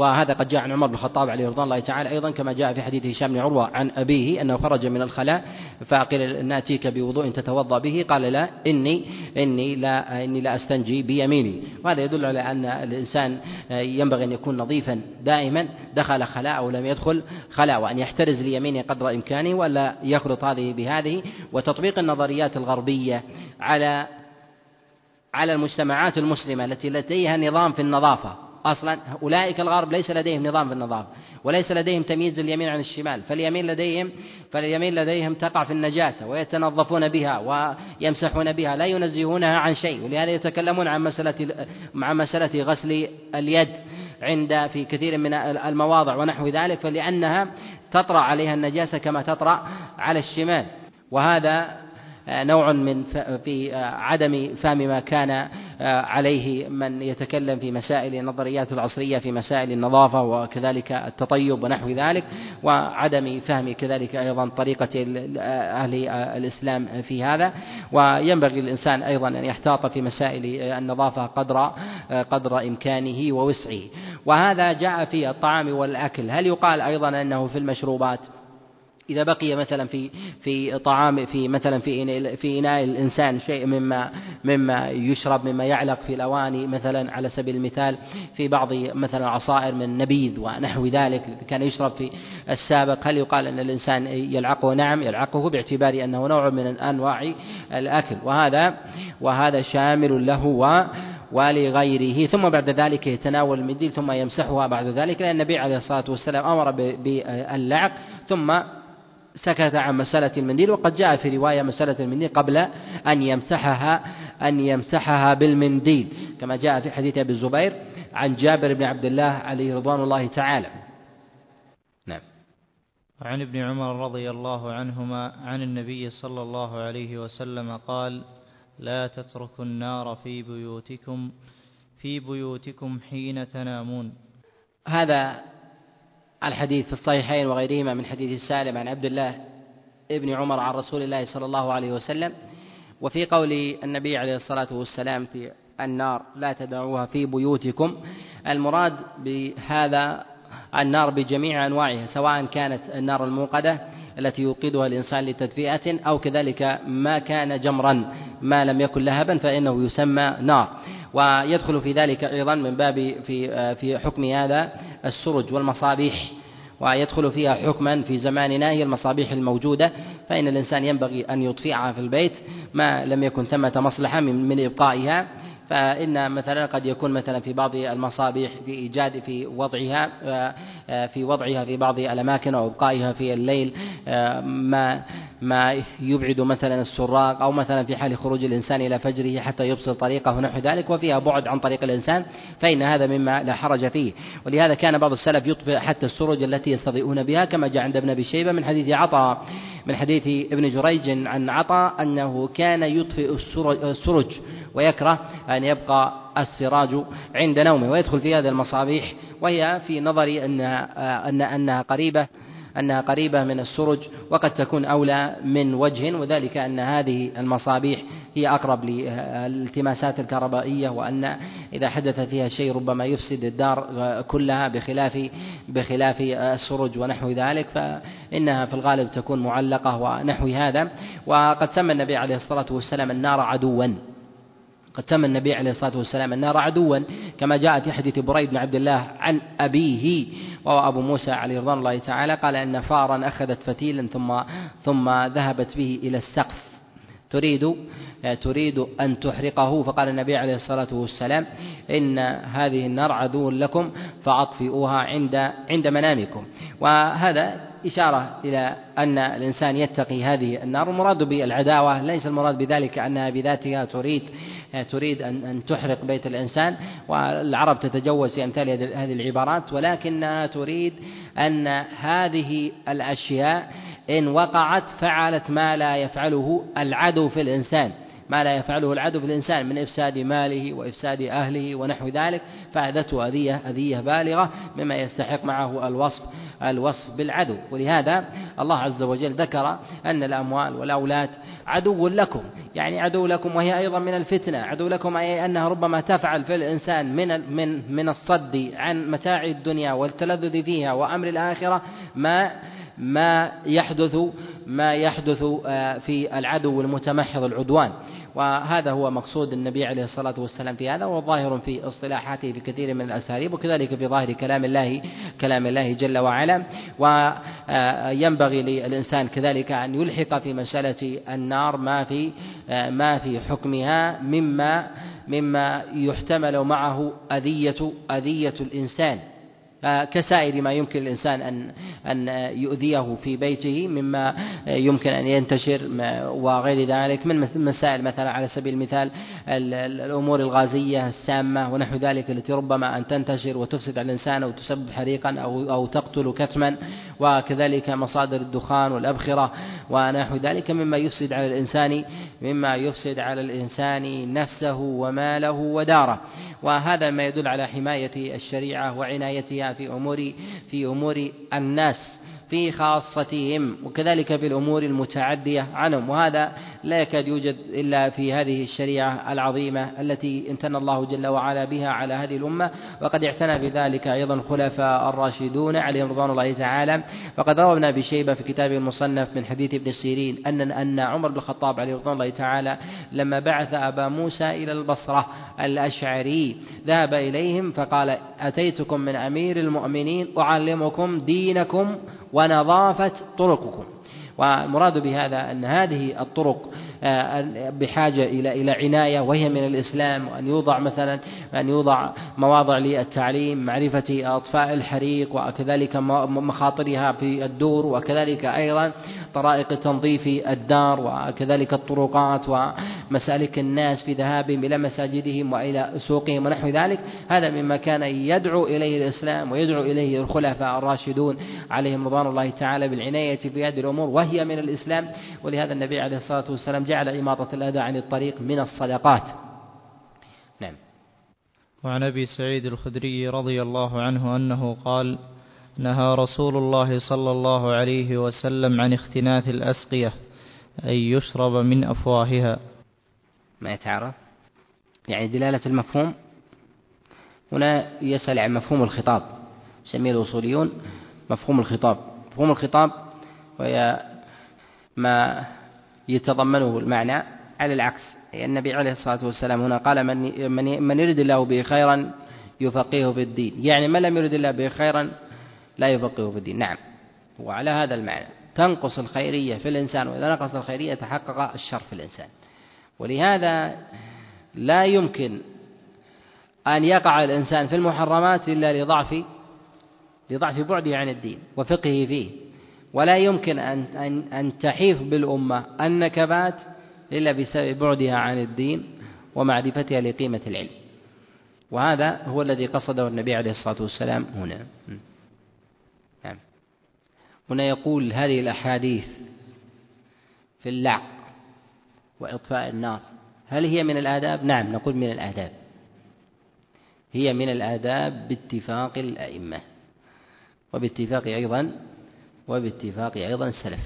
وهذا قد جاء عن عمر بن الخطاب عليه رضوان الله تعالى أيضا كما جاء في حديث هشام بن عروة عن أبيه أنه خرج من الخلاء فقيل ناتيك بوضوء تتوضأ به قال لا إني إني لا إني لا أستنجي بيميني. وهذا يدل على أن الإنسان ينبغي أن يكون نظيفا دائما دخل خلاء أو لم يدخل خلاء وأن يحترز ليمينه قدر إمكانه ولا يخلط هذه بهذه. وتطبيق النظريات الغربية على على المجتمعات المسلمة التي لديها نظام في النظافة أصلا أولئك الغرب ليس لديهم نظام في النظافة وليس لديهم تمييز اليمين عن الشمال فاليمين لديهم فاليمين لديهم تقع في النجاسة ويتنظفون بها ويمسحون بها لا ينزهونها عن شيء ولهذا يتكلمون عن مسألة عن مسألة غسل اليد عند في كثير من المواضع ونحو ذلك فلأنها تطرأ عليها النجاسة كما تطرأ على الشمال وهذا نوع من في عدم فهم ما كان عليه من يتكلم في مسائل النظريات العصرية في مسائل النظافة وكذلك التطيب ونحو ذلك وعدم فهم كذلك أيضا طريقة أهل الإسلام في هذا. وينبغي الإنسان أيضا أن يحتاط في مسائل النظافة قدر قدر إمكانه ووسعه. وهذا جاء في الطعام والأكل. هل يقال أيضا أنه في المشروبات؟ إذا بقي مثلا في في طعام في مثلا في في إناء الإنسان شيء مما مما يشرب مما يعلق في الأواني مثلا على سبيل المثال في بعض مثلا عصائر من نبيذ ونحو ذلك كان يشرب في السابق. هل يقال أن الإنسان يلعقه؟ نعم يلعقه باعتبار أنه نوع من أنواع الأكل. وهذا وهذا شامل له و ولغيره. ثم بعد ذلك يتناول المنديل ثم يمسحها بعد ذلك لأن النبي عليه الصلاة والسلام أمر باللعق ثم سكت عن مسألة المنديل وقد جاء في رواية مسألة المنديل قبل أن يمسحها أن يمسحها بالمنديل كما جاء في حديث أبي الزبير عن جابر بن عبد الله عليه رضوان الله تعالى. نعم. وعن ابن عمر رضي الله عنهما عن النبي صلى الله عليه وسلم قال لا تتركوا النار في بيوتكم في بيوتكم حين تنامون. هذا الحديث في الصحيحين وغيرهما من حديث سالم عن عبد الله ابن عمر عن رسول الله صلى الله عليه وسلم وفي قول النبي عليه الصلاة والسلام في النار لا تدعوها في بيوتكم. المراد بهذا النار بجميع أنواعها سواء كانت النار الموقدة التي يوقدها الإنسان لتدفئة أو كذلك ما كان جمرا ما لم يكن لهبا فإنه يسمى نار. ويدخل في ذلك أيضا من باب في في حكم هذا السرج والمصابيح ويدخل فيها حكما في زماننا هي المصابيح الموجودة فإن الإنسان ينبغي أن يطفئها في البيت ما لم يكن ثمة مصلحة من, من إبقائها فإن مثلا قد يكون مثلا في بعض المصابيح في إيجاد في وضعها في وضعها في بعض الأماكن أو إبقائها في الليل ما ما يبعد مثلا السراق أو مثلا في حال خروج الإنسان إلى فجره حتى يبصر طريقه ونحو ذلك وفيها بعد عن طريق الإنسان فإن هذا مما لا حرج فيه. ولهذا كان بعض السلف يطفئ حتى السرج التي يستضيئون بها كما جاء عند ابن أبي شيبة من حديث عطاء من حديث ابن جريج عن عطاء أنه كان يطفئ السرج ويكره أن يبقى السراج عند نومه ويدخل في هذه المصابيح وهي في نظري أنها, أن أنها قريبة أنها قريبة من السرج وقد تكون أولى من وجه وذلك أن هذه المصابيح هي أقرب للالتماسات الكهربائية وأن إذا حدث فيها شيء ربما يفسد الدار كلها بخلاف بخلاف السرج ونحو ذلك فإنها في الغالب تكون معلقة ونحو هذا. وقد سمى النبي عليه الصلاة والسلام النار عدوا. قد تم النبي عليه الصلاة والسلام النار عدوا كما جاء في حديث بريد بن عبد الله عن أبيه وهو أبو موسى عليه رضوان الله تعالى قال أن فارا أخذت فتيلا ثم ثم ذهبت به إلى السقف. تريد تريد أن تحرقه؟ فقال النبي عليه الصلاة والسلام إن هذه النار عدو لكم فأطفئوها عند عند منامكم. وهذا إشارة إلى أن الإنسان يتقي هذه النار. المراد بالعداوة ليس المراد بذلك أنها بذاتها تريد تريد أن أن تحرق بيت الإنسان والعرب تتجوز في أمثال هذه العبارات ولكنها تريد أن هذه الأشياء إن وقعت فعلت ما لا يفعله العدو في الإنسان. ما لا يفعله العدو في الإنسان من إفساد ماله وإفساد أهله ونحو ذلك فأذته أذية أذية بالغة مما يستحق معه الوصف الوصف بالعدو. ولهذا الله عز وجل ذكر أن الأموال والأولاد عدو لكم. يعني عدو لكم وهي أيضا من الفتنة. عدو لكم أي أنها ربما تفعل في الإنسان من من من الصد عن متاع الدنيا والتلذذ فيها وأمر الآخرة ما ما يحدث ما يحدث آه، في العدو المتمحض العدوان. وهذا هو مقصود النبي عليه الصلاة والسلام في هذا وظاهر في اصطلاحاته في كثير من الأساليب وكذلك في ظاهر كلام الله كلام الله جل وعلا. وينبغي للإنسان كذلك أن يلحق في مسألة النار ما في ما في حكمها مما مما يحتمل معه أذية أذية الإنسان. كسائر ما يمكن الإنسان أن أن يؤذيه في بيته مما يمكن أن ينتشر وغير ذلك. من مسائل مثلا على سبيل المثال الأمور الغازية السامة ونحو ذلك التي ربما أن تنتشر وتفسد على الإنسان أو تسبب حريقا أو أو تقتل كتما. وكذلك مصادر الدخان والأبخرة ونحو ذلك مما يفسد على الإنسان مما يفسد على الإنسان نفسه وماله وداره. وهذا ما يدل على حماية الشريعة وعنايتها في أمور في أمور الناس. في خاصتهم وكذلك في الأمور المتعدية عنهم. وهذا لا يكاد يوجد إلا في هذه الشريعة العظيمة التي امتن الله جل وعلا بها على هذه الأمة. وقد اعتنى بذلك أيضا الخلفاء الراشدون عليهم رضوان الله تعالى. فقد روى ابن أبي شيبة في كتابه المصنف من حديث ابن السيرين أن أن عمر بن الخطاب عليه رضوان الله تعالى لما بعث أبا موسى إلى البصرة الأشعري ذهب إليهم فقال أتيتكم من أمير المؤمنين أعلمكم دينكم ونظافة طرقكم. والمراد بهذا أن هذه الطرق بحاجة إلى إلى عناية وهي من الإسلام وأن يوضع مثلا أن يوضع مواضع للتعليم معرفة أطفاء الحريق وكذلك مخاطرها في الدور وكذلك أيضا طرائق تنظيف الدار وكذلك الطرقات ومسالك الناس في ذهابهم إلى مساجدهم وإلى سوقهم ونحو ذلك. هذا مما كان يدعو إليه الإسلام ويدعو إليه الخلفاء الراشدون عليهم رضوان الله تعالى بالعناية في هذه الأمور وهي من الإسلام. ولهذا النبي عليه الصلاة والسلام جعل إماطة الأذى عن الطريق من الصدقات. نعم. وعن أبي سعيد الخدري رضي الله عنه أنه قال نهى رسول الله صلى الله عليه وسلم عن اختناث الأسقية أن يشرب من أفواهها. ما يتعرف يعني دلالة المفهوم؟ هنا يسأل عن مفهوم الخطاب. يسميه الأصوليون مفهوم الخطاب. مفهوم الخطاب وهي ما يتضمنه المعنى على العكس. النبي عليه الصلاة والسلام هنا قال من, من يريد الله به خيرا يفقهه في الدين. يعني من لم يرد الله به خيرا لا يفقهه في الدين. نعم. وعلى هذا المعنى. تنقص الخيرية في الإنسان وإذا نقصت الخيرية تحقق الشر في الإنسان. ولهذا لا يمكن أن يقع الإنسان في المحرمات إلا لضعف لضعف بعده عن الدين وفقهه فيه. ولا يمكن أن أن أن تحيف بالأمة النكبات إلا بسبب بعدها عن الدين ومعرفتها لقيمة العلم. وهذا هو الذي قصده النبي عليه الصلاة والسلام هنا. نعم. هنا يقول هذه الأحاديث في اللعق وإطفاء النار. هل هي من الآداب؟ نعم نقول من الآداب. هي من الآداب باتفاق الأئمة وباتفاق أيضا وباتفاق أيضا السلف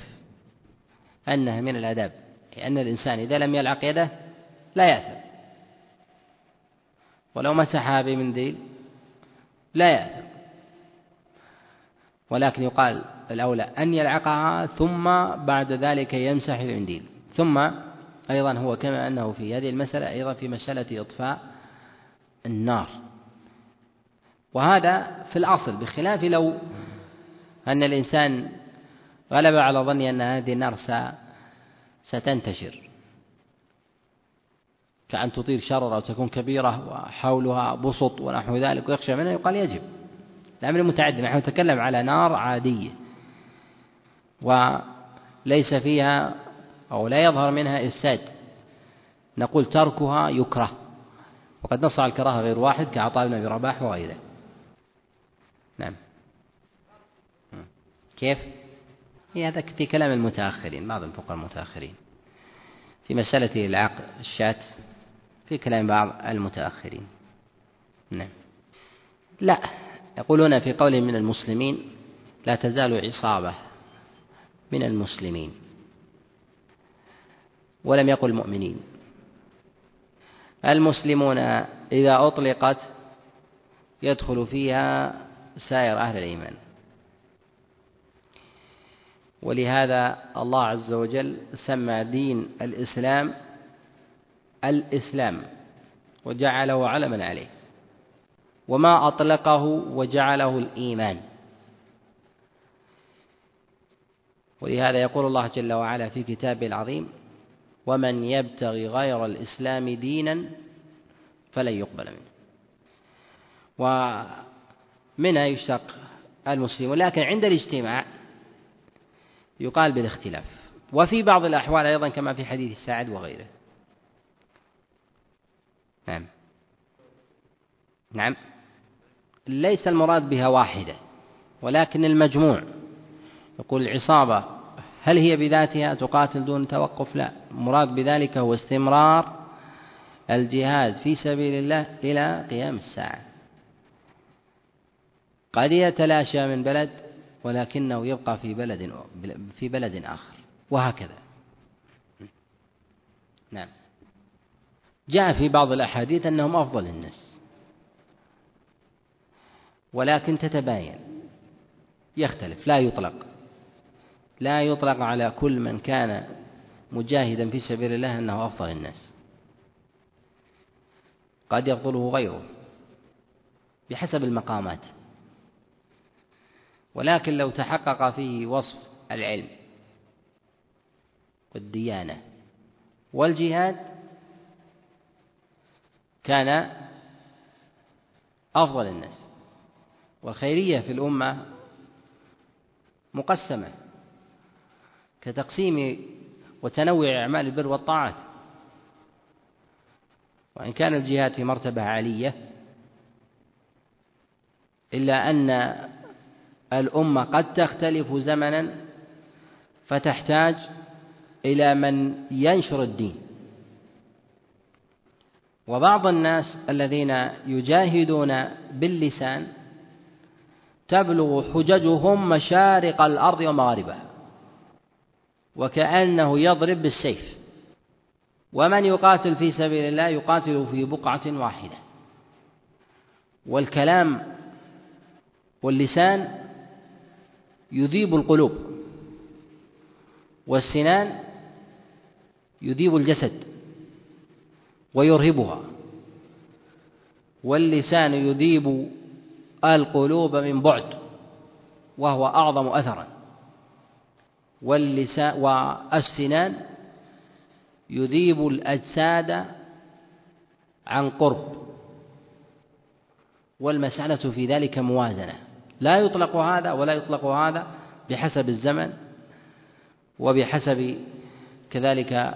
أنها من الآداب لأن الإنسان إذا لم يلعق يده لا يأثم. ولو مسحها بمنديل لا يأثم. ولكن يقال الأولى أن يلعقها ثم بعد ذلك يمسح المنديل. ثم أيضا هو كما أنه في هذه المسألة أيضا في مسألة إطفاء النار. وهذا في الأصل بخلاف لو أن الإنسان غلب على ظني أن هذه النار ستنتشر. كأن تطير شرر أو تكون كبيرة وحولها بسط ونحو ذلك ويخشى منها يقال يجب. الأمر متعدد نحن نتكلم على نار عادية. وليس فيها أو لا يظهر منها إفساد. نقول تركها يكره. وقد نص على الكراهة غير واحد كعطاء بن أبي رباح وغيره. نعم. كيف؟ هذا في كلام المتأخرين بعض الفقهاء المتأخرين. في مسألة العقل الشاة في كلام بعض المتأخرين. نعم. لا يقولون في قول من المسلمين لا تزال عصابة من المسلمين. ولم يقل مؤمنين المسلمون إذا أطلقت يدخل فيها سائر أهل الإيمان. ولهذا الله عز وجل سمى دين الإسلام الإسلام وجعله علما عليه وما أطلقه وجعله الإيمان. ولهذا يقول الله جل وعلا في كتابه العظيم ومن يبتغي غير الإسلام دينا فلن يقبل منه. ومنها يشتق المسلم ولكن عند الاجتماع يقال بالاختلاف. وفي بعض الأحوال أيضا كما في حديث الساعد وغيره. نعم. نعم. ليس المراد بها واحدة ولكن المجموع. يقول العصابة هل هي بذاتها تقاتل دون توقف؟ لا. المراد بذلك هو استمرار الجهاد في سبيل الله إلى قيام الساعة. قد يتلاشى من بلد ولكنه يبقى في بلد في بلد آخر. وهكذا. نعم. جاء في بعض الأحاديث أنهم أفضل الناس. ولكن تتباين. يختلف. لا يطلق. لا يطلق على كل من كان مجاهدا في سبيل الله أنه أفضل الناس. قد يفضله غيره. بحسب المقامات. ولكن لو تحقق فيه وصف العلم والديانة والجهاد كان أفضل الناس والخيرية في الأمة مقسمة كتقسيم وتنوع أعمال البر والطاعات. وإن كان الجهاد في مرتبة عالية إلا أن الأمة قد تختلف زمنا فتحتاج إلى من ينشر الدين. وبعض الناس الذين يجاهدون باللسان تبلغ حججهم مشارق الأرض ومغاربها وكأنه يضرب بالسيف. ومن يقاتل في سبيل الله يقاتل في بقعة واحدة. والكلام واللسان يذيب القلوب. والسنان يذيب الجسد ويرهبها. واللسان يذيب القلوب من بعد وهو أعظم أثرا. واللسان والسنان يذيب الأجساد عن قرب. والمسألة في ذلك موازنة. لا يطلق هذا ولا يطلق هذا بحسب الزمن وبحسب كذلك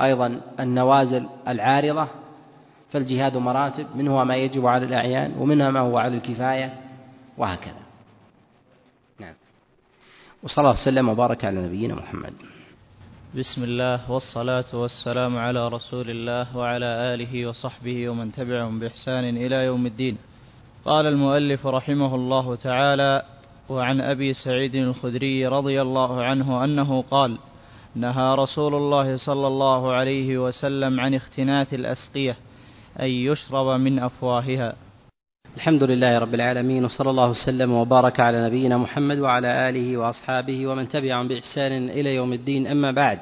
أيضا النوازل العارضة فالجهاد مراتب منها ما يجب على الأعيان ومنها ما هو على الكفاية وهكذا. نعم. وصلى الله وسلم وبارك على نبينا محمد. بسم الله والصلاة والسلام على رسول الله وعلى آله وصحبه ومن تبعهم بإحسان إلى يوم الدين. قال المؤلف رحمه الله تعالى وعن أبي سعيد الخدري رضي الله عنه أنه قال نهى رسول الله صلى الله عليه وسلم عن اختناث الأسقية أن يشرب من أفواهها. الحمد لله رب العالمين وصلى الله وسلم وبارك على نبينا محمد وعلى آله وأصحابه ومن تبعهم بإحسان إلى يوم الدين أما بعد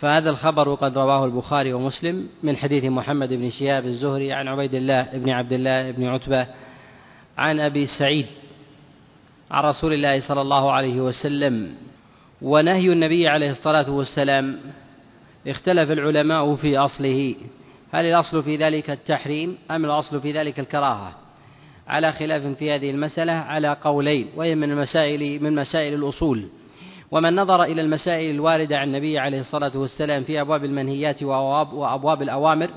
فهذا الخبر قد رواه البخاري ومسلم من حديث محمد بن شهاب الزهري عن عبيد الله بن عبد الله بن عتبة عن أبي سعيد عن رسول الله صلى الله عليه وسلم ونهي النبي عليه الصلاة والسلام اختلف العلماء في أصله هل الأصل في ذلك التحريم أم الأصل في ذلك الكراهة؟ على خلاف في هذه المسألة على قولين وهي من المسائل من مسائل الأصول ومن نظر إلى المسائل الواردة عن النبي عليه الصلاة والسلام في أبواب المنهيات وأبواب الأوامر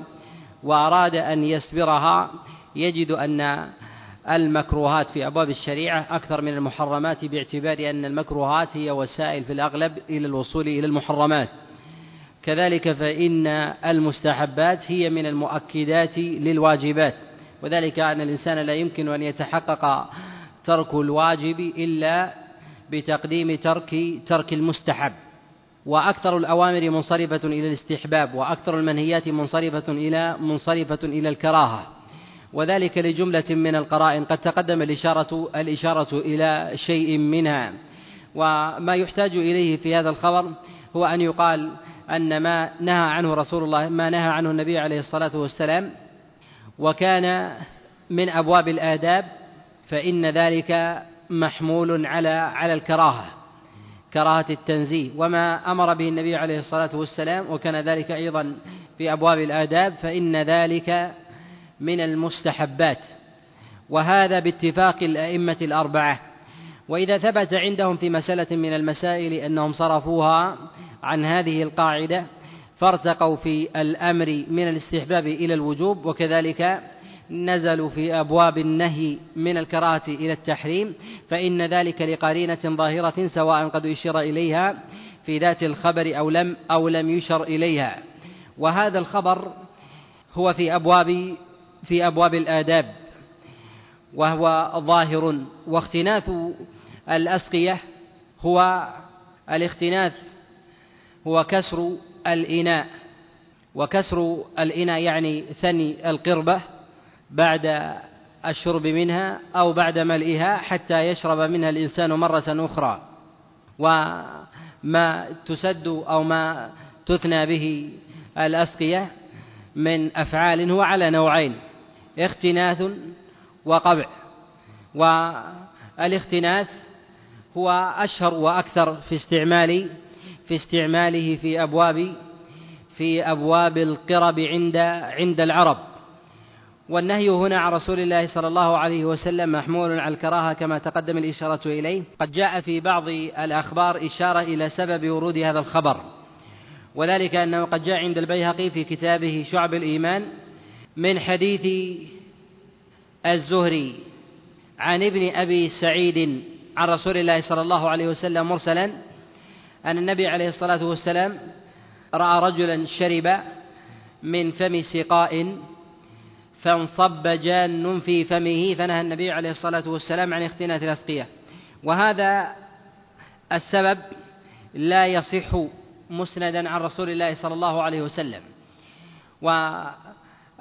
وأراد أن يسبرها يجد أن المكروهات في أبواب الشريعة أكثر من المحرمات باعتبار أن المكروهات هي وسائل في الأغلب إلى الوصول إلى المحرمات. كذلك فإن المستحبات هي من المؤكدات للواجبات وذلك أن الإنسان لا يمكن أن يتحقق ترك الواجب إلا بتقديم ترك ترك المستحب. وأكثر الأوامر منصرفة إلى الاستحباب وأكثر المنهيات منصرفة إلى منصرفة إلى الكراهة. وذلك لجملة من القرائن. قد تقدم الإشارة الإشارة إلى شيء منها. وما يحتاج إليه في هذا الخبر هو أن يقال أن ما نهى عنه رسول الله ما نهى عنه النبي عليه الصلاة والسلام وكان من أبواب الآداب فإن ذلك محمول على على الكراهة كراهة التنزيه. وما أمر به النبي عليه الصلاة والسلام وكان ذلك أيضا في أبواب الآداب فإن ذلك من المستحبات وهذا باتفاق الأئمة الأربعة. وإذا ثبت عندهم في مسألة من المسائل أنهم صرفوها عن هذه القاعدة فارتقوا في الأمر من الاستحباب إلى الوجوب وكذلك نزلوا في أبواب النهي من الكراهة إلى التحريم. فإن ذلك لقرينة ظاهرة سواء قد أشير إليها في ذات الخبر أو لم أو لم يشر إليها. وهذا الخبر هو في أبواب في أبواب الآداب وهو ظاهر واختناث الأسقية هو الاختناث هو كسر الإناء وكسر الإناء يعني ثني القربة بعد الشرب منها أو بعد ملئها حتى يشرب منها الإنسان مرة أخرى وما تسد أو ما تثنى به الأسقية من أفعال هو على نوعين. اختناث وقبع. والاختناث هو أشهر وأكثر في استعمال في استعماله في أبواب في أبواب القرب عند عند العرب. والنهي هنا عن رسول الله صلى الله عليه وسلم محمول على الكراهة كما تقدم الإشارة إليه. قد جاء في بعض الأخبار إشارة إلى سبب ورود هذا الخبر. وذلك أنه قد جاء عند البيهقي في كتابه شعب الإيمان من حديث الزهري عن ابن أبي سعيد عن رسول الله صلى الله عليه وسلم مرسلا أن النبي عليه الصلاة والسلام رأى رجلا شرب من فم سقاء فانصب جان في فمه فنهى النبي عليه الصلاة والسلام عن اختناث الأسقية وهذا السبب لا يصح مسندا عن رسول الله صلى الله عليه وسلم.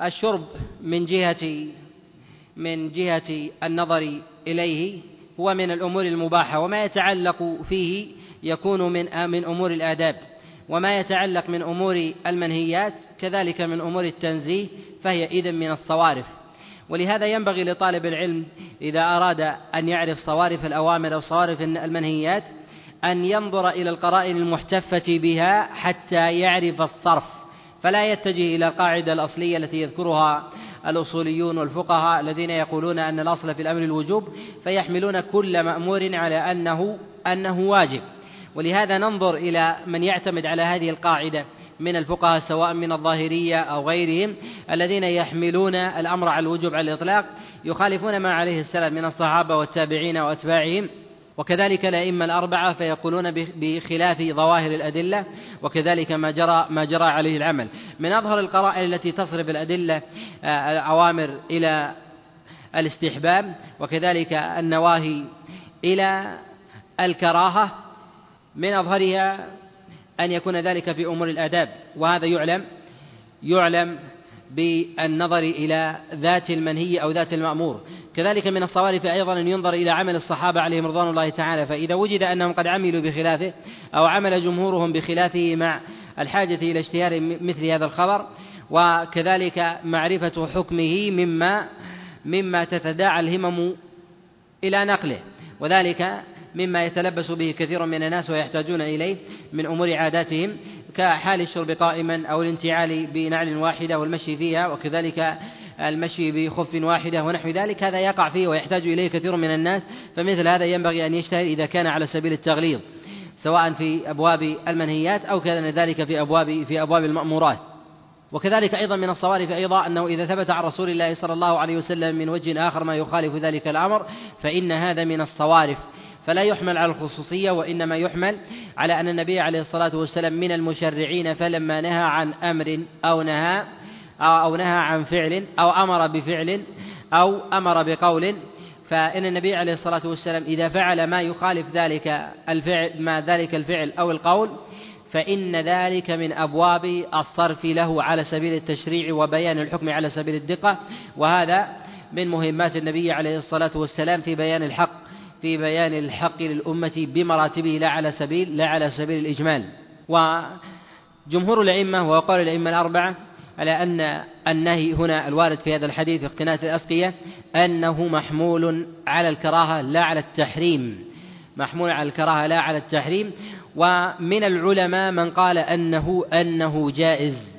والشرب من جهة من جهة النظر إليه هو من الأمور المباحة وما يتعلق فيه يكون من من أمور الآداب وما يتعلق من أمور المنهيات كذلك من أمور التنزيه فهي إذن من الصوارف. ولهذا ينبغي لطالب العلم إذا أراد أن يعرف صوارف الأوامر أو صوارف المنهيات أن ينظر إلى القرائن المحتفة بها حتى يعرف الصرف. فلا يتجه إلى القاعدة الأصلية التي يذكرها الأصوليون والفقهاء الذين يقولون أن الأصل في الأمر الوجوب فيحملون كل مأمور على أنه أنه واجب. ولهذا ننظر إلى من يعتمد على هذه القاعدة من الفقهاء سواء من الظاهرية أو غيرهم الذين يحملون الأمر على الوجوب على الإطلاق يخالفون ما عليه السلام من الصحابة والتابعين وأتباعهم. وكذلك الأئمة الأربعة فيقولون بخلاف ظواهر الأدلة وكذلك ما جرى ما جرى عليه العمل. من أظهر القرائن التي تصرف الأدلة آه، الأوامر إلى الاستحباب وكذلك النواهي إلى الكراهة من أظهرها أن يكون ذلك في أمور الآداب. وهذا يعلم يعلم بالنظر إلى ذات المنهي أو ذات المأمور. كذلك من الصوارف أيضا أن ينظر إلى عمل الصحابة عليهم رضوان الله تعالى. فإذا وجد أنهم قد عملوا بخلافه أو عمل جمهورهم بخلافه مع الحاجة إلى اشتهار مثل هذا الخبر وكذلك معرفة حكمه مما مما تتداعى الهمم إلى نقله. وذلك مما يتلبس به كثير من الناس ويحتاجون إليه من أمور عاداتهم. كحال الشرب قائما أو الانتعال بنعل واحدة والمشي فيها وكذلك المشي بخف واحدة ونحو ذلك هذا يقع فيه ويحتاج إليه كثير من الناس. فمثل هذا ينبغي أن يجتهد إذا كان على سبيل التغليظ سواء في أبواب المنهيات أو كان ذلك في أبواب في أبواب المأمورات. وكذلك أيضا من الصوارف أيضا أنه إذا ثبت عن رسول الله صلى الله عليه وسلم من وجه آخر ما يخالف ذلك الأمر فإن هذا من الصوارف. فلا يحمل على الخصوصية وإنما يحمل على أن النبي عليه الصلاة والسلام من المشرعين فلما نهى عن أمر أو نهى أو نهى عن فعل أو أمر بفعل أو أمر بقول فإن النبي عليه الصلاة والسلام إذا فعل ما يخالف ذلك الفعل ما ذلك الفعل أو القول فإن ذلك من أبواب الصرف له على سبيل التشريع وبيان الحكم على سبيل الدقة وهذا من مهمات النبي عليه الصلاة والسلام في بيان الحق. في بيان الحق للأمة بمراتبه لا على سبيل لا على سبيل الإجمال. وجمهور الأئمة وقال الأئمة الأربعة على أن النهي هنا الوارد في هذا الحديث في اقتناء الأسقية أنه محمول على الكراهة لا على التحريم. محمول على الكراهة لا على التحريم. ومن العلماء من قال أنه أنه جائز.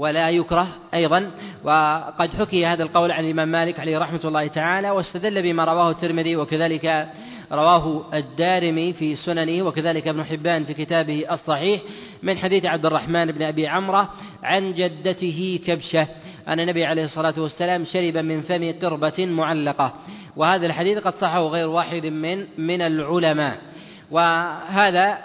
ولا يكره أيضا. وقد حكي هذا القول عن الإمام مالك عليه رحمة الله تعالى واستدل بما رواه الترمذي وكذلك رواه الدارمي في سننه وكذلك ابن حبان في كتابه الصحيح من حديث عبد الرحمن بن أبي عمرة عن جدته كبشة أن النبي عليه الصلاة والسلام شرب من فم قربة معلقة. وهذا الحديث قد صحه غير واحد من من العلماء. وهذا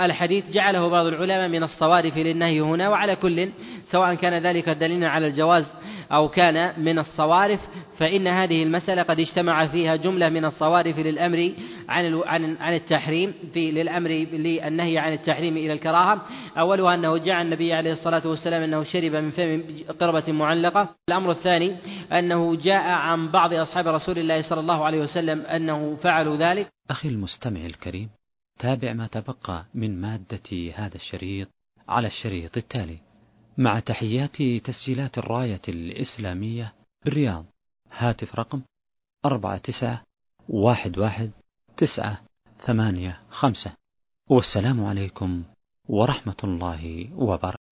الحديث جعله بعض العلماء من الصوارف للنهي هنا وعلى كل سواء كان ذلك دليلا على الجواز أو كان من الصوارف فإن هذه المسألة قد اجتمع فيها جملة من الصوارف للأمر عن عن عن التحريم في للأمر للنهي عن التحريم إلى الكراهة. أولها أنه جاء النبي عليه الصلاة والسلام أنه شرب من فم قربة معلقة. الأمر الثاني أنه جاء عن بعض أصحاب رسول الله صلى الله عليه وسلم أنه فعلوا ذلك. أخي المستمع الكريم تابع ما تبقى من مادة هذا الشريط على الشريط التالي. مع تحيات تسجيلات الراية الإسلامية بالرياض. هاتف رقم أربعة تسعة واحد واحد تسعة ثمانية خمسة. والسلام عليكم ورحمة الله وبركاته.